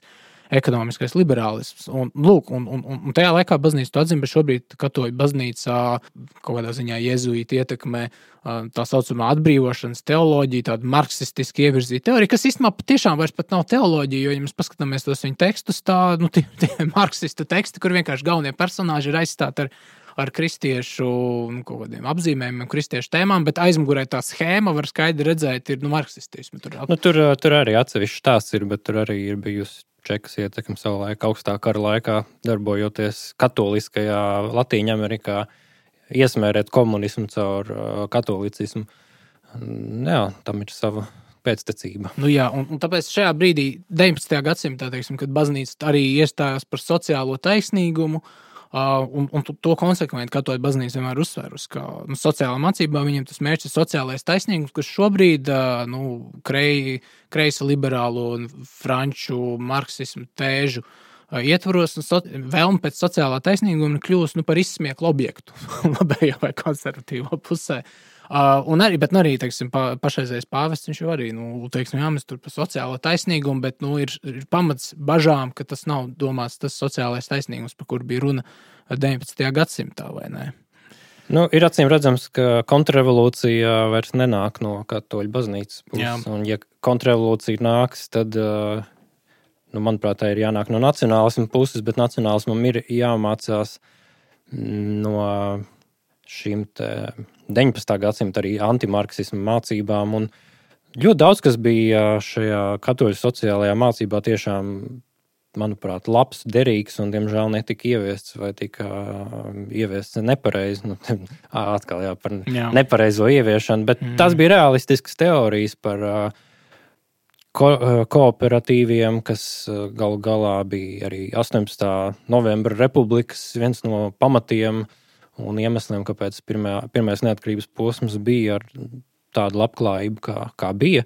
ekonomiskais liberālisms. Un, lūk, un, un, un tajā laikā baznīca to atzina, bet šobrīd katoļu baznīcā kaut kādā ziņā jēzuīti ietekmē tā saucamā atbrīvošanas teoloģija, tāda marksistiski ievirzīta teorija, kas īstenībā patiešām vairs pat nav teoloģija, jo, ja mēs paskatāmies tos viņa tekstus, tā, nu, tie, tie <laughs> marksistu teksti, kur vienkārši galvenie personāži ir aizstāti ar ar kristiešu nu, apzīmējumiem, kristiešu tēmām, bet aizmugurē tā schēma var skaidri redzēt, ir nu, marksistismu. Tur, nu, tur, tur arī atsevišķi tās ir, bet tur arī ir bijusi Čekas ietekme savulaik augstā kara laikā, darbojoties katoliskajā Latvijā, Amerikā, iesmērēt komunismu caur uh, katolicismu. Jā, tam ir sava pēctecība. Nu jā, un, un tāpēc šajā brīdī, 19. gadsimtā, teiksim, kad baznīca arī iestājās par sociālo taisnīgumu, Uh, un, un to konsekventi katoļu baznīca vienmēr uzsvērusi, ka nu, sociālā mācībā viņiem tas mērķis ir sociālais taisnīgums, kas šobrīd nu, krei, kreisa liberālo un franču marksismu tēžu ietvaros, un so, vēlme pēc sociālā taisnīguma kļūst nu, par izsmieklu objektu <laughs> labējā vai konservatīvā pusē. Uh, Uh, un arī, bet nu, arī teiksim, pa, pašreizējais pāvests viņš jau arī, nu, teiksim, jā, mēs tur par sociālo taisnīgumu, bet nu, ir, ir pamats bažām, ka tas nav domāts tas sociālais taisnīgums, par kur bija runa 19. gadsimtā, vai ne? Nu, ir acīm redzams, ka kontrrevolūcija vairs nenāk no katoļu baznīcas puses. Un, ja kontrrevolūcija nāks, tad, nu, manuprāt, tā ir jānāk no nacionālisma puses, bet nacionālismam ir jāmācās no šīm 19. gadsimta arī antimarksismu mācībām. Un ļoti daudz kas bija šajā katoļu sociālajā mācībā tiešām, manuprāt, labs, derīgs un, diemžēl, netika ieviests vai tika ieviests nepareizi. Nu, <laughs> atkal jā, par jā. nepareizo ieviešanu, bet mm. tas bija realistisks teorijas par ko, kooperatīviem, kas galu galā bija arī 18. novembra republikas viens no pamatiem. Uh, un iemesliem, kāpēc pirmā, pirmais neatkarības posms bija ar tādu labklājību, kā, kā bija.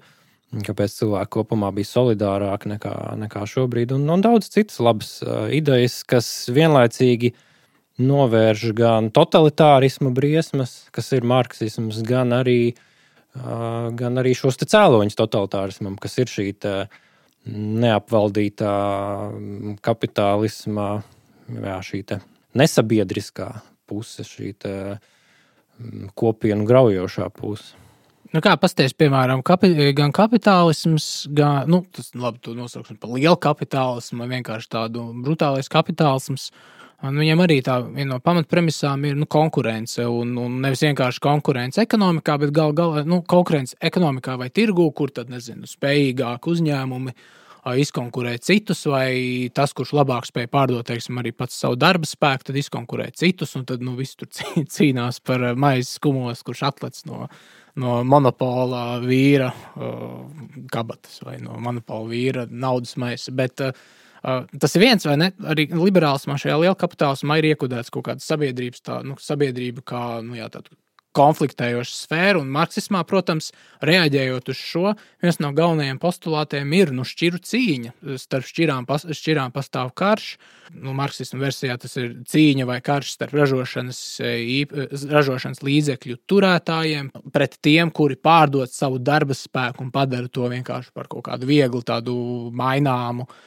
Kāpēc cilvēki kopumā bija solidārāki nekā, nekā šobrīd, un, un daudz citas labas uh, idejas, kas vienlaicīgi novērš gan totalitārismu briesmas, kas ir marksisms, gan arī, uh, gan arī šos cēloņus totalitārismam, kas ir šī neapvaldītā kapitālisma, jā, šī nesabiedriskā puse, šī te, mm, kopienu graujošā puse. Nu, kā pasties, piemēram, kapi, gan kapitālisms, gan nu, tas labi, nosauksim par lielu kapitālismu, vai vienkārši tādu brutālais kapitālisms. Un viņam arī tā viena no pamatpremisām ir nu, konkurence. Un, un nevis vienkārši konkurence ekonomikā, bet gal galā nu, konkurence ekonomikā vai tirgū, kur tad nezinu, spējīgāki uzņēmumi izkonkurē citus, vai tas, kurš labāk spēj pārdot teiksim, arī pats savu darba spēku, tad izkonkurē citus. Un tad nu, viss tur <laughs> cīnās par maizes skumos, kurš atlec no, no monopola vīra kabatas vai no monopola vīra naudas maisa. Bet, Uh, tas ir viens, vai ne? Arī liberālismā šajā lielā kapitālismā ir iekudēts kaut kāda sabiedrības, tā, nu, sabiedrība kā nu, jā, konfliktējoša sfēra, un marksismā, protams, reaģējot uz šo, viens no galvenajiem postulātiem ir nu, šķiru cīņa. Starp šķirām, pas, šķirām pastāv karš. Nu, marksismu versijā tas ir cīņa vai karš starp ražošanas, īp, ražošanas līdzekļu turētājiem pret tiem, kuri pārdod savu darba spēku un padara to vienkārši par kaut kādu vieglu, tādu maināmu uh,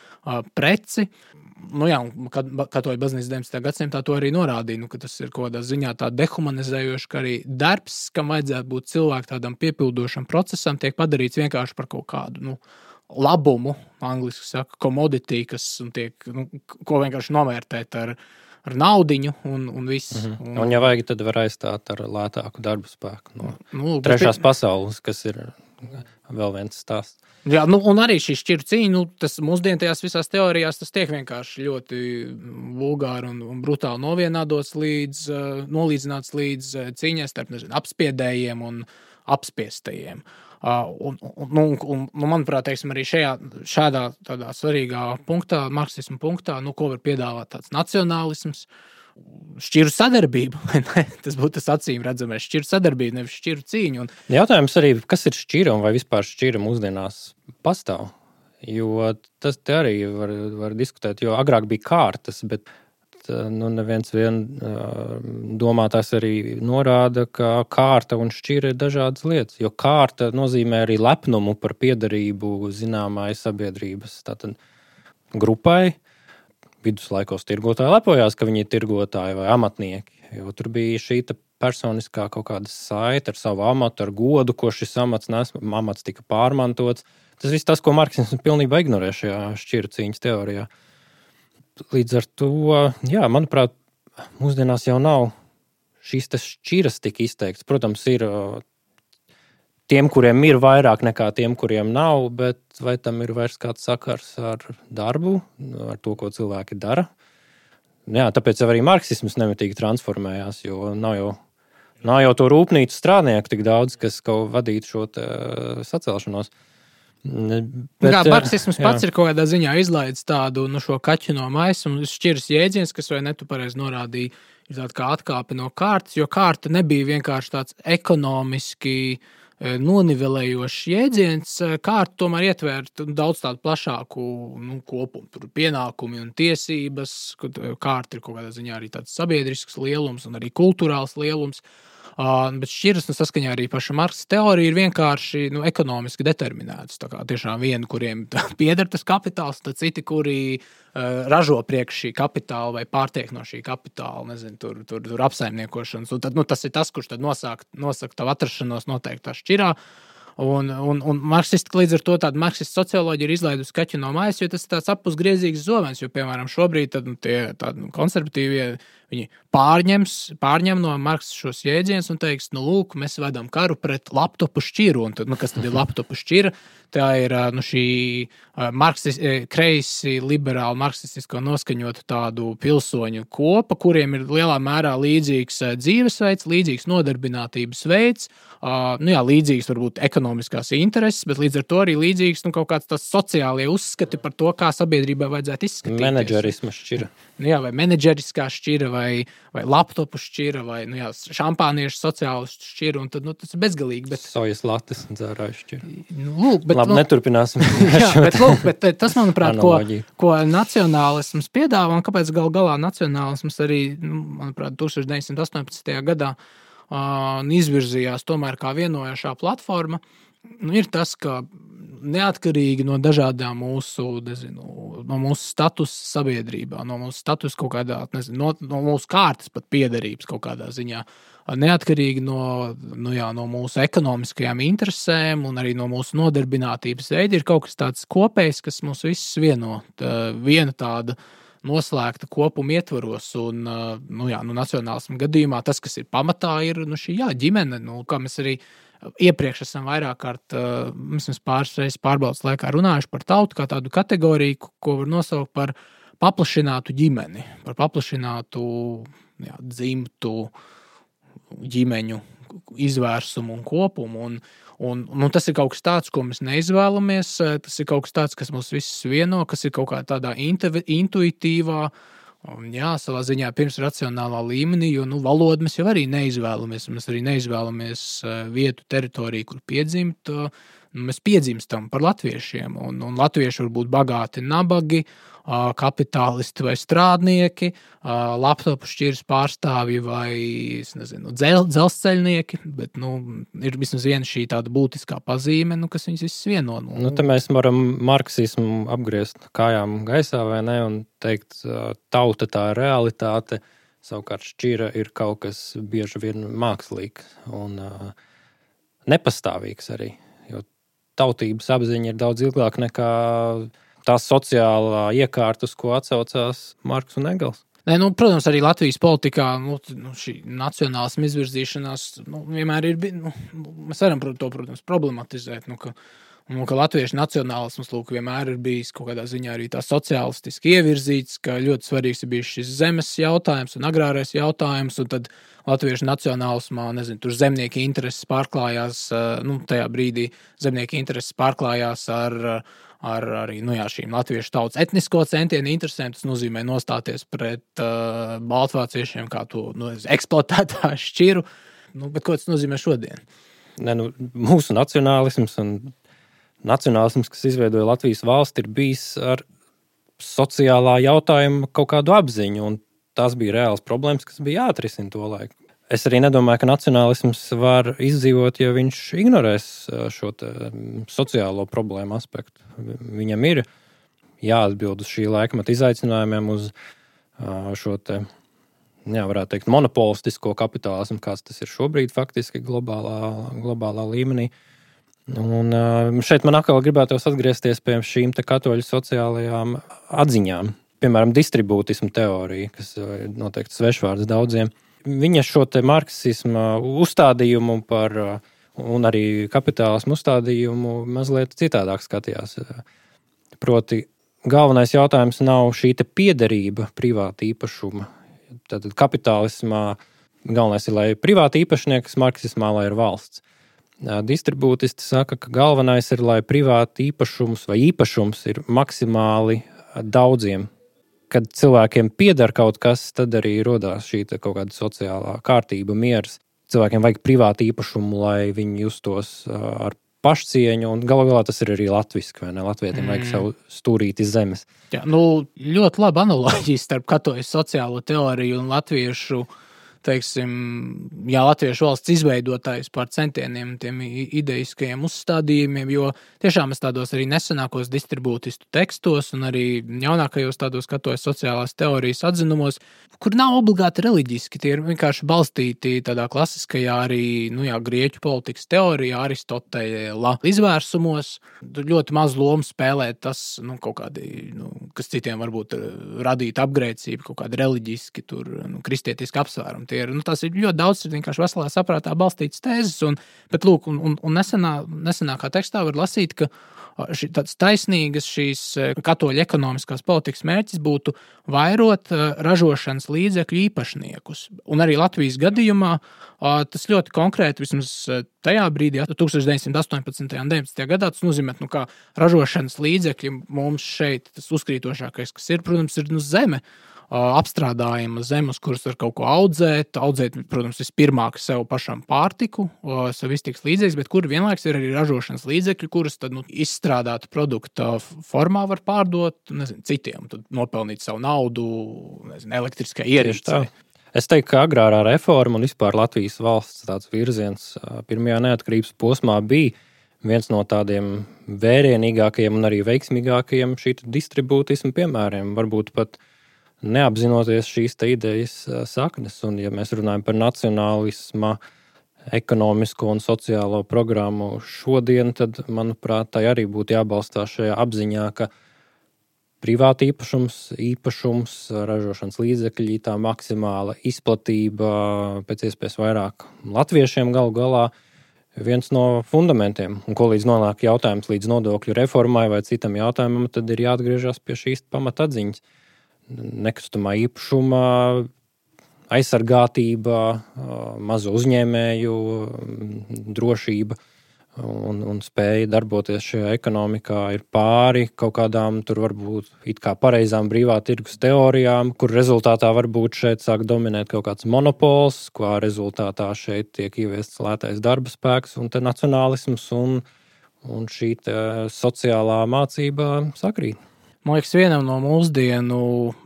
preci nu, jā, kad katoļu baznīca 19. gadsimtā to arī norādīja, nu, ka tas ir kaut kādā ziņā tā dehumanizējoši, ka arī darbs, kam vajadzētu būt cilvēkam tādam piepildošam procesam, tiek padarīts vienkārši par kaut kādu nu, labumu, angļuiski saka, commodity, kas tiek, nu, ko vienkārši novērtēt ar, ar naudu un, un viss. Mm -hmm. un, un, ja vajag, tad var aizstāt ar lētāku darba spēku no nu, trešās pie... pasaules, kas ir vēl viens stāsts. Jā, nu, un arī šī šķiru cīņa, nu, tas mūsdienu tajās visās teorijās, tas tiek vienkārši ļoti vulgāri un, un brutāli novienādots līdz, uh, nolīdzināts līdz uh, cīņai starp nezinu, apspiedējiem un apspiestajiem. Uh, un, un, nu, un, un, nu, manuprāt, teiksim, arī šajā šādā svarīgā punktā, marksismu punktā, nu, ko var piedāvāt tāds nacionālisms, uh, šķiru sadarbību. <laughs> tas būtu tas acīm redzamais, šķiru sadarbība, nevis šķiru cīņa. Un... Jautājums arī, kas ir šķira un vai vispār šķira mūsdienās pastāv? Jo tas arī var, var diskutēt, jo agrāk bija kārtas, bet nu, neviens vien domātājs arī norāda, ka kārta un šķira ir dažādas lietas. Jo kārta nozīmē arī lepnumu par piedarību zināmai sabiedrības grupai viduslaikos tirgotāji lepojās, ka viņi ir tirgotāji vai amatnieki. Jo tur bija šī personiskā kaut kāda saite ar savu amatu, ar godu, ko šis amats nes, amats tika pārmantots. Tas viss tas, ko Marksisms pilnībā ignorē šajā šķiru cīņas teorijā. Līdz ar to, jā, manuprāt, mūsdienās jau nav šīs šķiras tik izteikts. Protams, ir tiem, kuriem ir vairāk nekā tiem, kuriem nav, bet vai tam ir vairs kāds sakars ar darbu, ar to, ko cilvēki dara? Jā, tāpēc arī marksisms nemitīgi transformējās, jo nav jau, nav jau to rūpnīcu strādnieku tik daudz, kas kaut vadītu šo sacelšanos. Bet, kā marksisms jā. pats ir kaut kādā ziņā izlaidis tādu nu, kaķu no maisa un šķiras jēdziens, kas vai ne tu pareizi norādīji, ir tāda kā atkāpe no kārtas, jo kārta nebija vienkārši tāds ekonomiski uh, nonivelējošs jēdziens, e, kārta tomēr ietver daudz tādu plašāku nu, kopumu. Tur pienākumi un tiesības, e, kārta ir kaut kādā ziņā arī tāds sabiedrisks lielums un arī kultūrāls lielums. Uh, bet šķiras nu, saskaņā arī paša Marksa teorija ir vienkārši nu, ekonomiski determinētas. Tā kā tiešām vieni, kuriem <laughs> pieder tas kapitāls, tad citi, kuri uh, ražo priekš šī kapitāla vai pārtiek no šī kapitāla, nezinu, tur, tur, tur apsaimniekošanas. Un tad, nu, tas ir tas, kurš nosaka, nosaka tavu atrašanos noteiktā šķirā. Un, un, un marksisti līdz ar to tādu marksistu socioloģiju ir izlaidusi kaķu no mājas, jo tas ir tāds apusgriezīgs zobens. Jo, piemēram, šobrīd tad, nu, tie tādi konservatīvie viņi pārņems, pārņem no Marksa šos jēdzienus un teiks, nu, lūk, mēs vedam karu pret laptopu šķiru. Un tad, nu, kas tad ir laptopu šķira? Tā ir nu, šī marksis, kreisi, liberāli, marksistisko noskaņotu tādu pilsoņu kopa, kuriem ir lielā mērā līdzīgs dzīvesveids, līdzīgs nodarbinātības veids, nu, jā, līdzīgs varbūt ekonomiskās intereses, bet līdz ar to arī līdzīgs nu, kaut kāds tas sociālie uzskati par to, kā sabiedrībai vajadzētu izskatīties. Menedžerisma šķira. Nu, jā, vai menedžeriskā šķira, vai, vai laptopu šķira, vai nu, jā, šampāniešu sociālistu šķira, un tad nu, tas ir bezgalīgi. Bet... Sojas lattes un dzērāju šķira. Nu, lūk, bet, Labi, nu, neturpināsim. <laughs> jā, bet, lūk, bet eh, tas, manuprāt, ko, ko nacionālisms piedāvā, un kāpēc gal galā nacionālisms arī, nu, manuprāt, 1918. gadā uh, izvirzījās tomēr kā vienojošā platforma, nu, ir tas, ka neatkarīgi no dažādām mūsu, nezinu, no mūsu statusa sabiedrībā, no mūsu statusa kaut kādā, nezinu, no, no mūsu kārtas pat piederības kaut kādā ziņā. Neatkarīgi no, no, jā, no mūsu ekonomiskajām interesēm un arī no mūsu nodarbinātības veida, ir kaut kas tāds kopējs, kas mūs visus vieno. Tā, viena tāda noslēgta kopuma ietvaros. Un, nu, jā, nu, nacionālismu gadījumā tas, kas ir pamatā, ir nu, šī jā, ģimene, nu, kā mēs arī iepriekš esam vairāk kārt, vismaz pāris reizes pārbaudas laikā runājuši par tautu kā tādu kategoriju, ko var nosaukt par paplašinātu ģimeni, par paplašinātu jā, dzimtu ģimeņu izvērsumu un kopumu. Un, un, un tas ir kaut kas tāds, ko mēs neizvēlamies. Tas ir kaut kas tāds, kas mūs visus vieno, kas ir kaut kā tādā intuitīvā, Un, jā, savā ziņā pirms racionālā līmenī, jo nu, valodu mēs jau arī neizvēlamies. Mēs arī neizvēlamies vietu, teritoriju, kur piedzimt. Mēs piedzimstam par latviešiem, un, un latvieši var būt bagāti, nabagi, kapitālisti vai strādnieki, laptopu šķiras pārstāvji vai nezinu, dzel, dzelzceļnieki. Bet nu, ir vismaz viena šī tāda būtiskā pazīme, nu, kas viņus visus vieno. Nu, nu, mēs varam marksismu apgriezt kājām gaisā vai ne un teikt, tauta tā ir realitāte. Savukārt šķira ir kaut kas bieži vien mākslīgs un uh, nepastāvīgs arī. Jo tautības apziņa ir daudz ilgāka nekā tā sociālā iekārta, uz ko atsaucās Marks un Engels. Nē, nu, protams, arī Latvijas politikā nu, nu, šī nacionālisma izvirzīšanās nu, vienmēr ir bijusi. Nu, mēs varam to, protams, problematizēt. Nu, ka, nu, ka latviešu nacionālisms lūk, vienmēr ir bijis kaut kādā ziņā arī tā sociālistiski ievirzīts, ka ļoti svarīgs ir bijis šis zemes jautājums un agrārais jautājums. Un tad latviešu nacionālismā, nezinu, tur zemnieki intereses pārklājās, nu, tajā brīdī zemnieki intereses pārklājās ar ar arī nu, jā, šīm latviešu tautas etnisko centienu interesēm. Tas nozīmē nostāties pret uh, baltvāciešiem kā to nu, eksploatētā šķiru. Nu, bet ko tas nozīmē šodien? Ne, nu, mūsu nacionālisms un nacionālisms, kas izveidoja Latvijas valsti, ir bijis ar sociālā jautājuma kaut kādu apziņu. Tās bija reāls problēmas, kas bija jāatrisina to laiku. Es arī nedomāju, ka nacionālisms var izdzīvot, ja viņš ignorēs šo sociālo problēmu aspektu. Viņam ir jāatbild uz šī laikmeta izaicinājumiem, uz šo te, jā, varētu teikt, monopolistisko kapitālismu, kāds tas ir šobrīd faktiski globālā, globālā līmenī. Un šeit man atkal gribētos atgriezties pie šīm katoļu sociālajām atziņām. Piemēram, distribūtismu teorija, kas ir noteikti svešvārds daudziem viņa šo marksismu uzstādījumu par, un arī kapitālismu uzstādījumu mazliet citādāk skatījās. Proti, galvenais jautājums nav šī piederība privāta īpašuma. Tad kapitālismā galvenais ir, lai ir privāta īpašnieks, marksismā, lai ir valsts. Distribūtisti saka, ka galvenais ir, lai privāta īpašums vai īpašums ir maksimāli daudziem kad cilvēkiem pieder kaut kas, tad arī radās šī kaut kāda sociālā kārtība, miers. Cilvēkiem vajag privātu īpašumu, lai viņi justos ar pašcieņu, un galu galā tas ir arī latviešu, vai ne? Latvijam mm. vajag savu stūrīti zemes. Jā, nu, ļoti laba analoģija starp katoļu sociālo teoriju un latviešu uh, teiksim, jā, latviešu valsts izveidotājs par centieniem, tiem ideiskajiem uzstādījumiem, jo tiešām es tādos arī nesenākos distribūtistu tekstos un arī jaunākajos tādos skatos sociālās teorijas atzinumos, kur nav obligāti reliģiski, tie ir vienkārši balstīti tādā klasiskajā arī, nu jā, grieķu politikas teorijā, Aristotela izvērsumos. Ļoti maz lomu spēlē tas, nu, kaut kādi, nu, kas citiem varbūt radītu apgrēcību, kaut kādi reliģiski, tur, nu, kristietiski apsvērumi tie ir. Nu, tas ir ļoti daudz, ir vienkārši veselā saprātā balstītas tēzes. Un, bet, lūk, un, un, un nesenā, nesenākā tekstā var lasīt, ka šī, tāds taisnīgas šīs katoļu ekonomiskās politikas mērķis būtu vairot ražošanas līdzekļu īpašniekus. Un arī Latvijas gadījumā tas ļoti konkrēti, vismaz tajā brīdī, 1918. un 19. gadā, tas nozīmē, nu, ka ražošanas līdzekļi mums šeit, tas uzkrītošākais, kas ir, protams, ir nu, zeme apstrādājama zemes, kuras var kaut ko audzēt. Audzēt, protams, vispirmāk sev pašam pārtiku, sev iztiks līdzekļus, bet kur vienlaikus ir arī ražošanas līdzekļi, kurus tad nu, izstrādātu produkta formā var pārdot nezinu, citiem, nopelnīt savu naudu nezinu, elektriskai ierīcei. Es teiktu, ka agrārā reforma un vispār Latvijas valsts virziens pirmajā neatkarības posmā bija viens no tādiem vērienīgākajiem un arī veiksmīgākajiem šī distribūtismu piemēriem. Varbūt pat neapzinoties šīs idejas saknes. Un, ja mēs runājam par nacionālismu, ekonomisko un sociālo programmu šodien, tad, manuprāt, tai arī būtu jābalstās šajā apziņā, ka privāta īpašums, īpašums, ražošanas līdzekļi, tā maksimāla izplatība pēc iespējas vairāk latviešiem galu galā viens no fundamentiem. Un ko līdz nonāk jautājums līdz nodokļu reformai vai citam jautājumam, tad ir jāatgriežas pie šīs pamatatziņas. Nekustamā īpašuma aizsargātība, mazo uzņēmēju drošība un, un spēja darboties šajā ekonomikā ir pāri kaut kādām tur varbūt it kā pareizām brīvā tirgus teorijām, kur rezultātā varbūt šeit sāk dominēt kaut kāds monopols, kā rezultātā šeit tiek ieviests lētais darba spēks un nacionālisms un, un šī sociālā mācība sakrīt. Man liekas, vienam no mūsdienu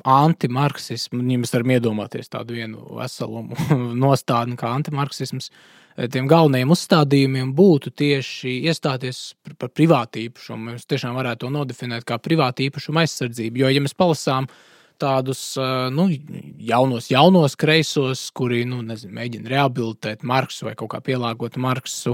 antimarksismu, ja mēs varam iedomāties tādu vienu veselumu <laughs> nostādni kā antimarksisms, tiem galvenajiem uzstādījumiem būtu tieši iestāties par, privātu īpašumu. Mēs tiešām varētu to nodefinēt kā privātu īpašumu aizsardzību. Jo, ja mēs palasām tādus nu, jaunos, jaunos kreisos, kuri nu, nezinu, mēģina rehabilitēt Marksu vai kaut kā pielāgot Marksu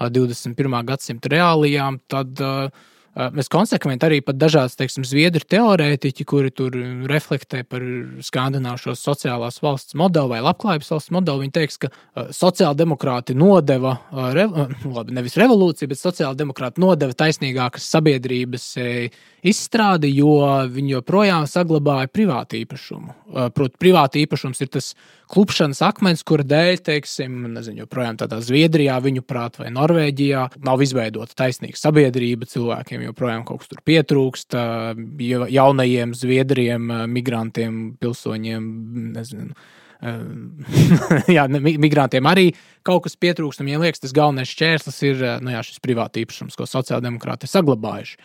21. gadsimta reālijām, tad uh, Mēs konsekventi arī pat dažādas, teiksim, zviedru teorētiķi, kuri tur reflektē par skandināvu sociālās valsts modeli vai labklājības valsts modeli, viņi teiks, ka sociāldemokrāti nodeva, labi, nevis revolūciju, bet sociāldemokrāti nodeva taisnīgākas sabiedrības izstrādi, jo viņi joprojām saglabāja privātu īpašumu. Proti, privāta īpašums ir tas klupšanas akmens, kura dēļ, teiksim, nezinu, joprojām tādā Zviedrijā, viņu prāt, vai Norvēģijā nav izveidota taisnīga sabiedrība, cilvēkiem joprojām kaut kas tur pietrūkst, jaunajiem Zviedriem, migrantiem, pilsoņiem, nezinu. <laughs> jā, migrantiem arī kaut kas pietrūkst. Viņiem liekas, tas galvenais šķērslis ir nu, jā, šis privāta īpašums, ko sociāldemokrāti ir saglabājuši.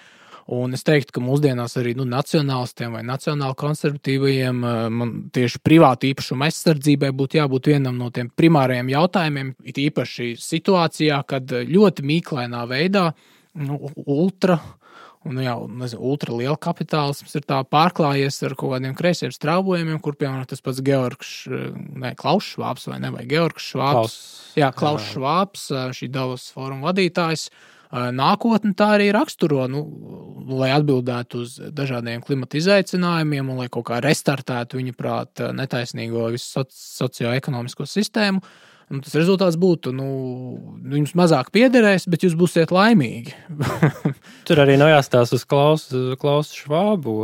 Un es teiktu, ka mūsdienās arī nu, nacionālistiem vai nacionāli konservatīvajiem man tieši privātu īpašumu aizsardzībai būtu jābūt vienam no tiem primārajiem jautājumiem. It īpaši situācijā, kad ļoti mīklainā veidā nu, ultra. Un, jā, nezinu, ultra liela kapitālisms ir pārklājies ar kaut kādiem kreisiem straubojumiem, kur, piemēram, tas pats Georgs, ne, Klaus Švāps vai ne, vai Georgs Švāps. Klaus. Jā, Klaus. Švāps, šī Davos fóruma vadītājs. Uh, nākotne tā arī raksturo, nu, lai atbildētu uz dažādiem klimata izaicinājumiem un lai kaut kā restartētu viņa prāta netaisnīgo visu socioekonomisko sistēmu. Un tas rezultāts būtu, nu, jums mazāk piederēs, bet jūs būsiet laimīgi. <laughs> Tur arī nav jāstāsta uz Klausu Klaus Švābu.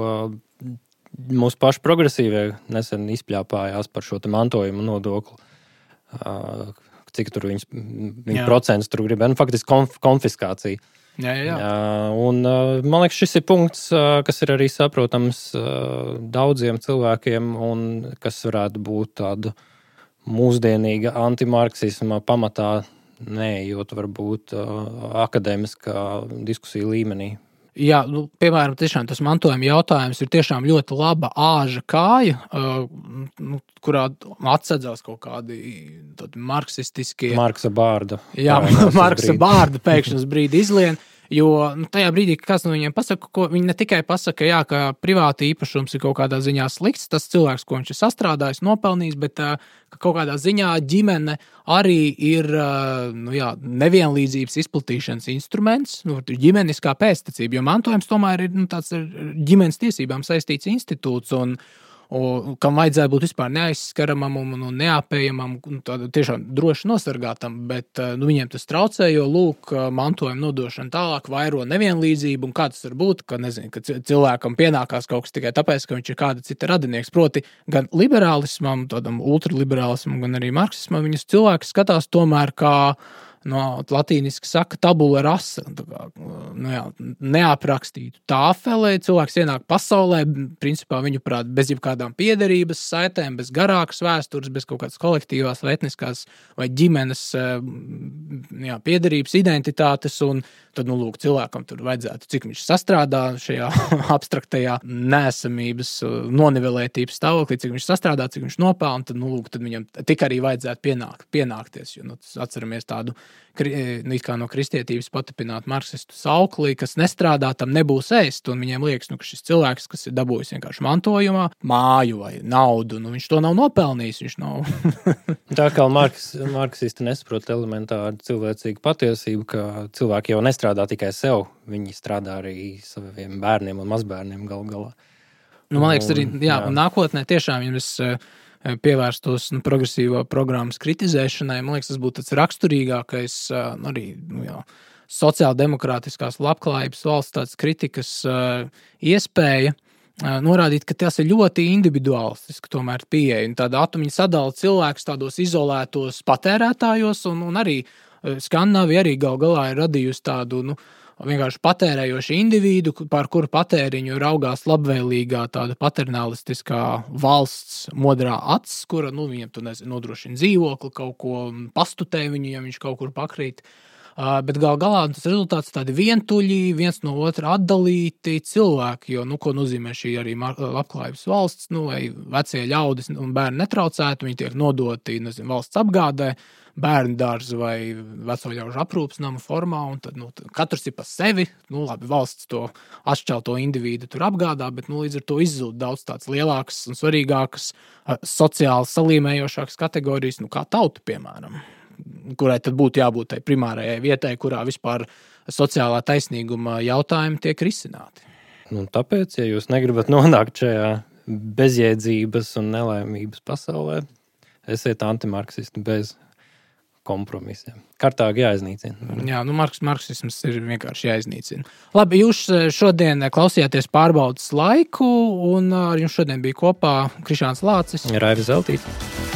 Mūsu paši progresīvie nesen izpļāpājās par šo mantojuma nodokli cik tur viņas, viņa procents tur grib. Nu, faktiski konf, konfiskācija. Jā, jā, jā. Un, man liekas, šis ir punkts, kas ir arī saprotams daudziem cilvēkiem, un kas varētu būt tāda mūsdienīga antimarksisma pamatā, neejot varbūt akadēmiskā diskusija līmenī. Jā, nu, piemēram, tas mantojuma jautājums ir tiešām ļoti laba āža kāja, uh, nu, kurā atsedzās kaut kādi marksistiskie. Marksa bārda. Jā, <laughs> Marksa bārda pēkšņi uz brīdi izlien. Jo nu, tajā brīdī, kad kāds no viņiem pasaka, ko viņi ne tikai pasaka, jā, ka privāta īpašums ir kaut kādā ziņā slikts, tas cilvēks, ko viņš ir sastrādājis, nopelnījis, bet ka kaut kādā ziņā ģimene arī ir nu, jā, nevienlīdzības izplatīšanas instruments, nu, ģimeniskā pēctecība, jo mantojums tomēr ir nu, tāds ar ģimenes tiesībām saistīts institūts. Un, un, kam vajadzētu būt vispār neaizskaramam un, un neapējamam, un tiešām droši nosargātam, bet nu, viņiem tas traucē, jo lūk, mantojuma nodošana tālāk vairo nevienlīdzību. Kā tas var būt, ka, nezinu, ka cilvēkam pienākās kaut kas tikai tāpēc, ka viņš ir kāda cita radinieks. Proti, gan liberālismam, tādam ultraliberālismam, gan arī marksismam, viņas cilvēks skatās tomēr kā no latīniski saka, tabula rasa. Kā, nu jā, neaprakstītu tāfelē, cilvēks ienāk pasaulē, principā viņu prāt, bez jebkādām piederības saitēm, bez garākas vēstures, bez kaut kādas kolektīvās vai etniskās vai ģimenes eh, jā, piederības identitātes. Un tad, nu, lūk, cilvēkam tur vajadzētu, cik viņš sastrādā šajā <laughs> abstraktajā nesamības, nonivelētības stāvoklī, cik viņš sastrādā, cik viņš nopelna, tad, nu, lūk, tad viņam tik arī vajadzētu pienākt, pienākties. Jo, nu, atceramies tādu nu, no kristietības patapināt marksistu sauklī, kas nestrādā, tam nebūs ēst. Viņiem liekas, nu, ka šis cilvēks, kas ir dabūjis vienkārši mantojumā, māju vai naudu, nu, viņš to nav nopelnījis. Nav. <laughs> Tā kā Marks, marksisti nesaprot elementāru cilvēcīgu patiesību, ka cilvēki jau nestrādā tikai sev, viņi strādā arī saviem bērniem un mazbērniem galu galā. Nu, man liekas, arī jā, jā. nākotnē tiešām, ja mēs Eh, pievērstos nu, progresīvo programmas kritizēšanai. Man liekas, tas būtu tas raksturīgākais eh, nu, arī nu, jā, sociāldemokrātiskās labklājības valsts kritikas uh, iespēja. Uh, norādīt, ka tas ir ļoti individuālistiski, tomēr pieeja. Tāda atomiņa sadala cilvēkus tādos izolētos patērētājos, un, un arī Skandināvija arī gal galā ir radījusi tādu nu, uh, vienkārši patērējošu individu, par kuru patēriņu raugās labvēlīgā, tāda paternālistiskā valsts modrā acis, kura nu, viņam tur nodrošina dzīvokli, kaut ko pastutē viņu, ja viņš kaut kur pakrīt. Uh, bet gal galā tas rezultāts tādi vientuļi, viens no otra atdalīti cilvēki. Jo, nu, ko nozīmē šī arī labklājības valsts, nu, lai vecie ļaudis un bērni netraucētu, viņi tiek nodoti nezinu, valsts apgādē. Bērnu dārza vai veco ļaužu aprūpas nama formā. Tad, nu, katrs ir pa sevi. Nu, labi, valsts to atšķelto individu tur apgādā, bet nu, līdz ar to izzūd daudz tādas lielākas un svarīgākas, sociāli salīmējošākas kategorijas, nu, kā tauta, piemēram. Kurai tad būtu jābūt tai primārajai vietai, kurā vispār sociālā taisnīguma jautājumi tiek risināti. Nu, tāpēc, ja jūs negribat nonākt šajā bezjēdzības un nelaimības pasaulē, esiet antimarksisti bez kompromisiem. Kārtīgi jāiznīcina. Jā, nu, marks, marksisms ir vienkārši jāiznīcina. Labi, jūs eh, šodien klausījāties pārbaudas laiku, un ar jums šodien bija kopā Krišāns Lācis. Raivis Zeltīts.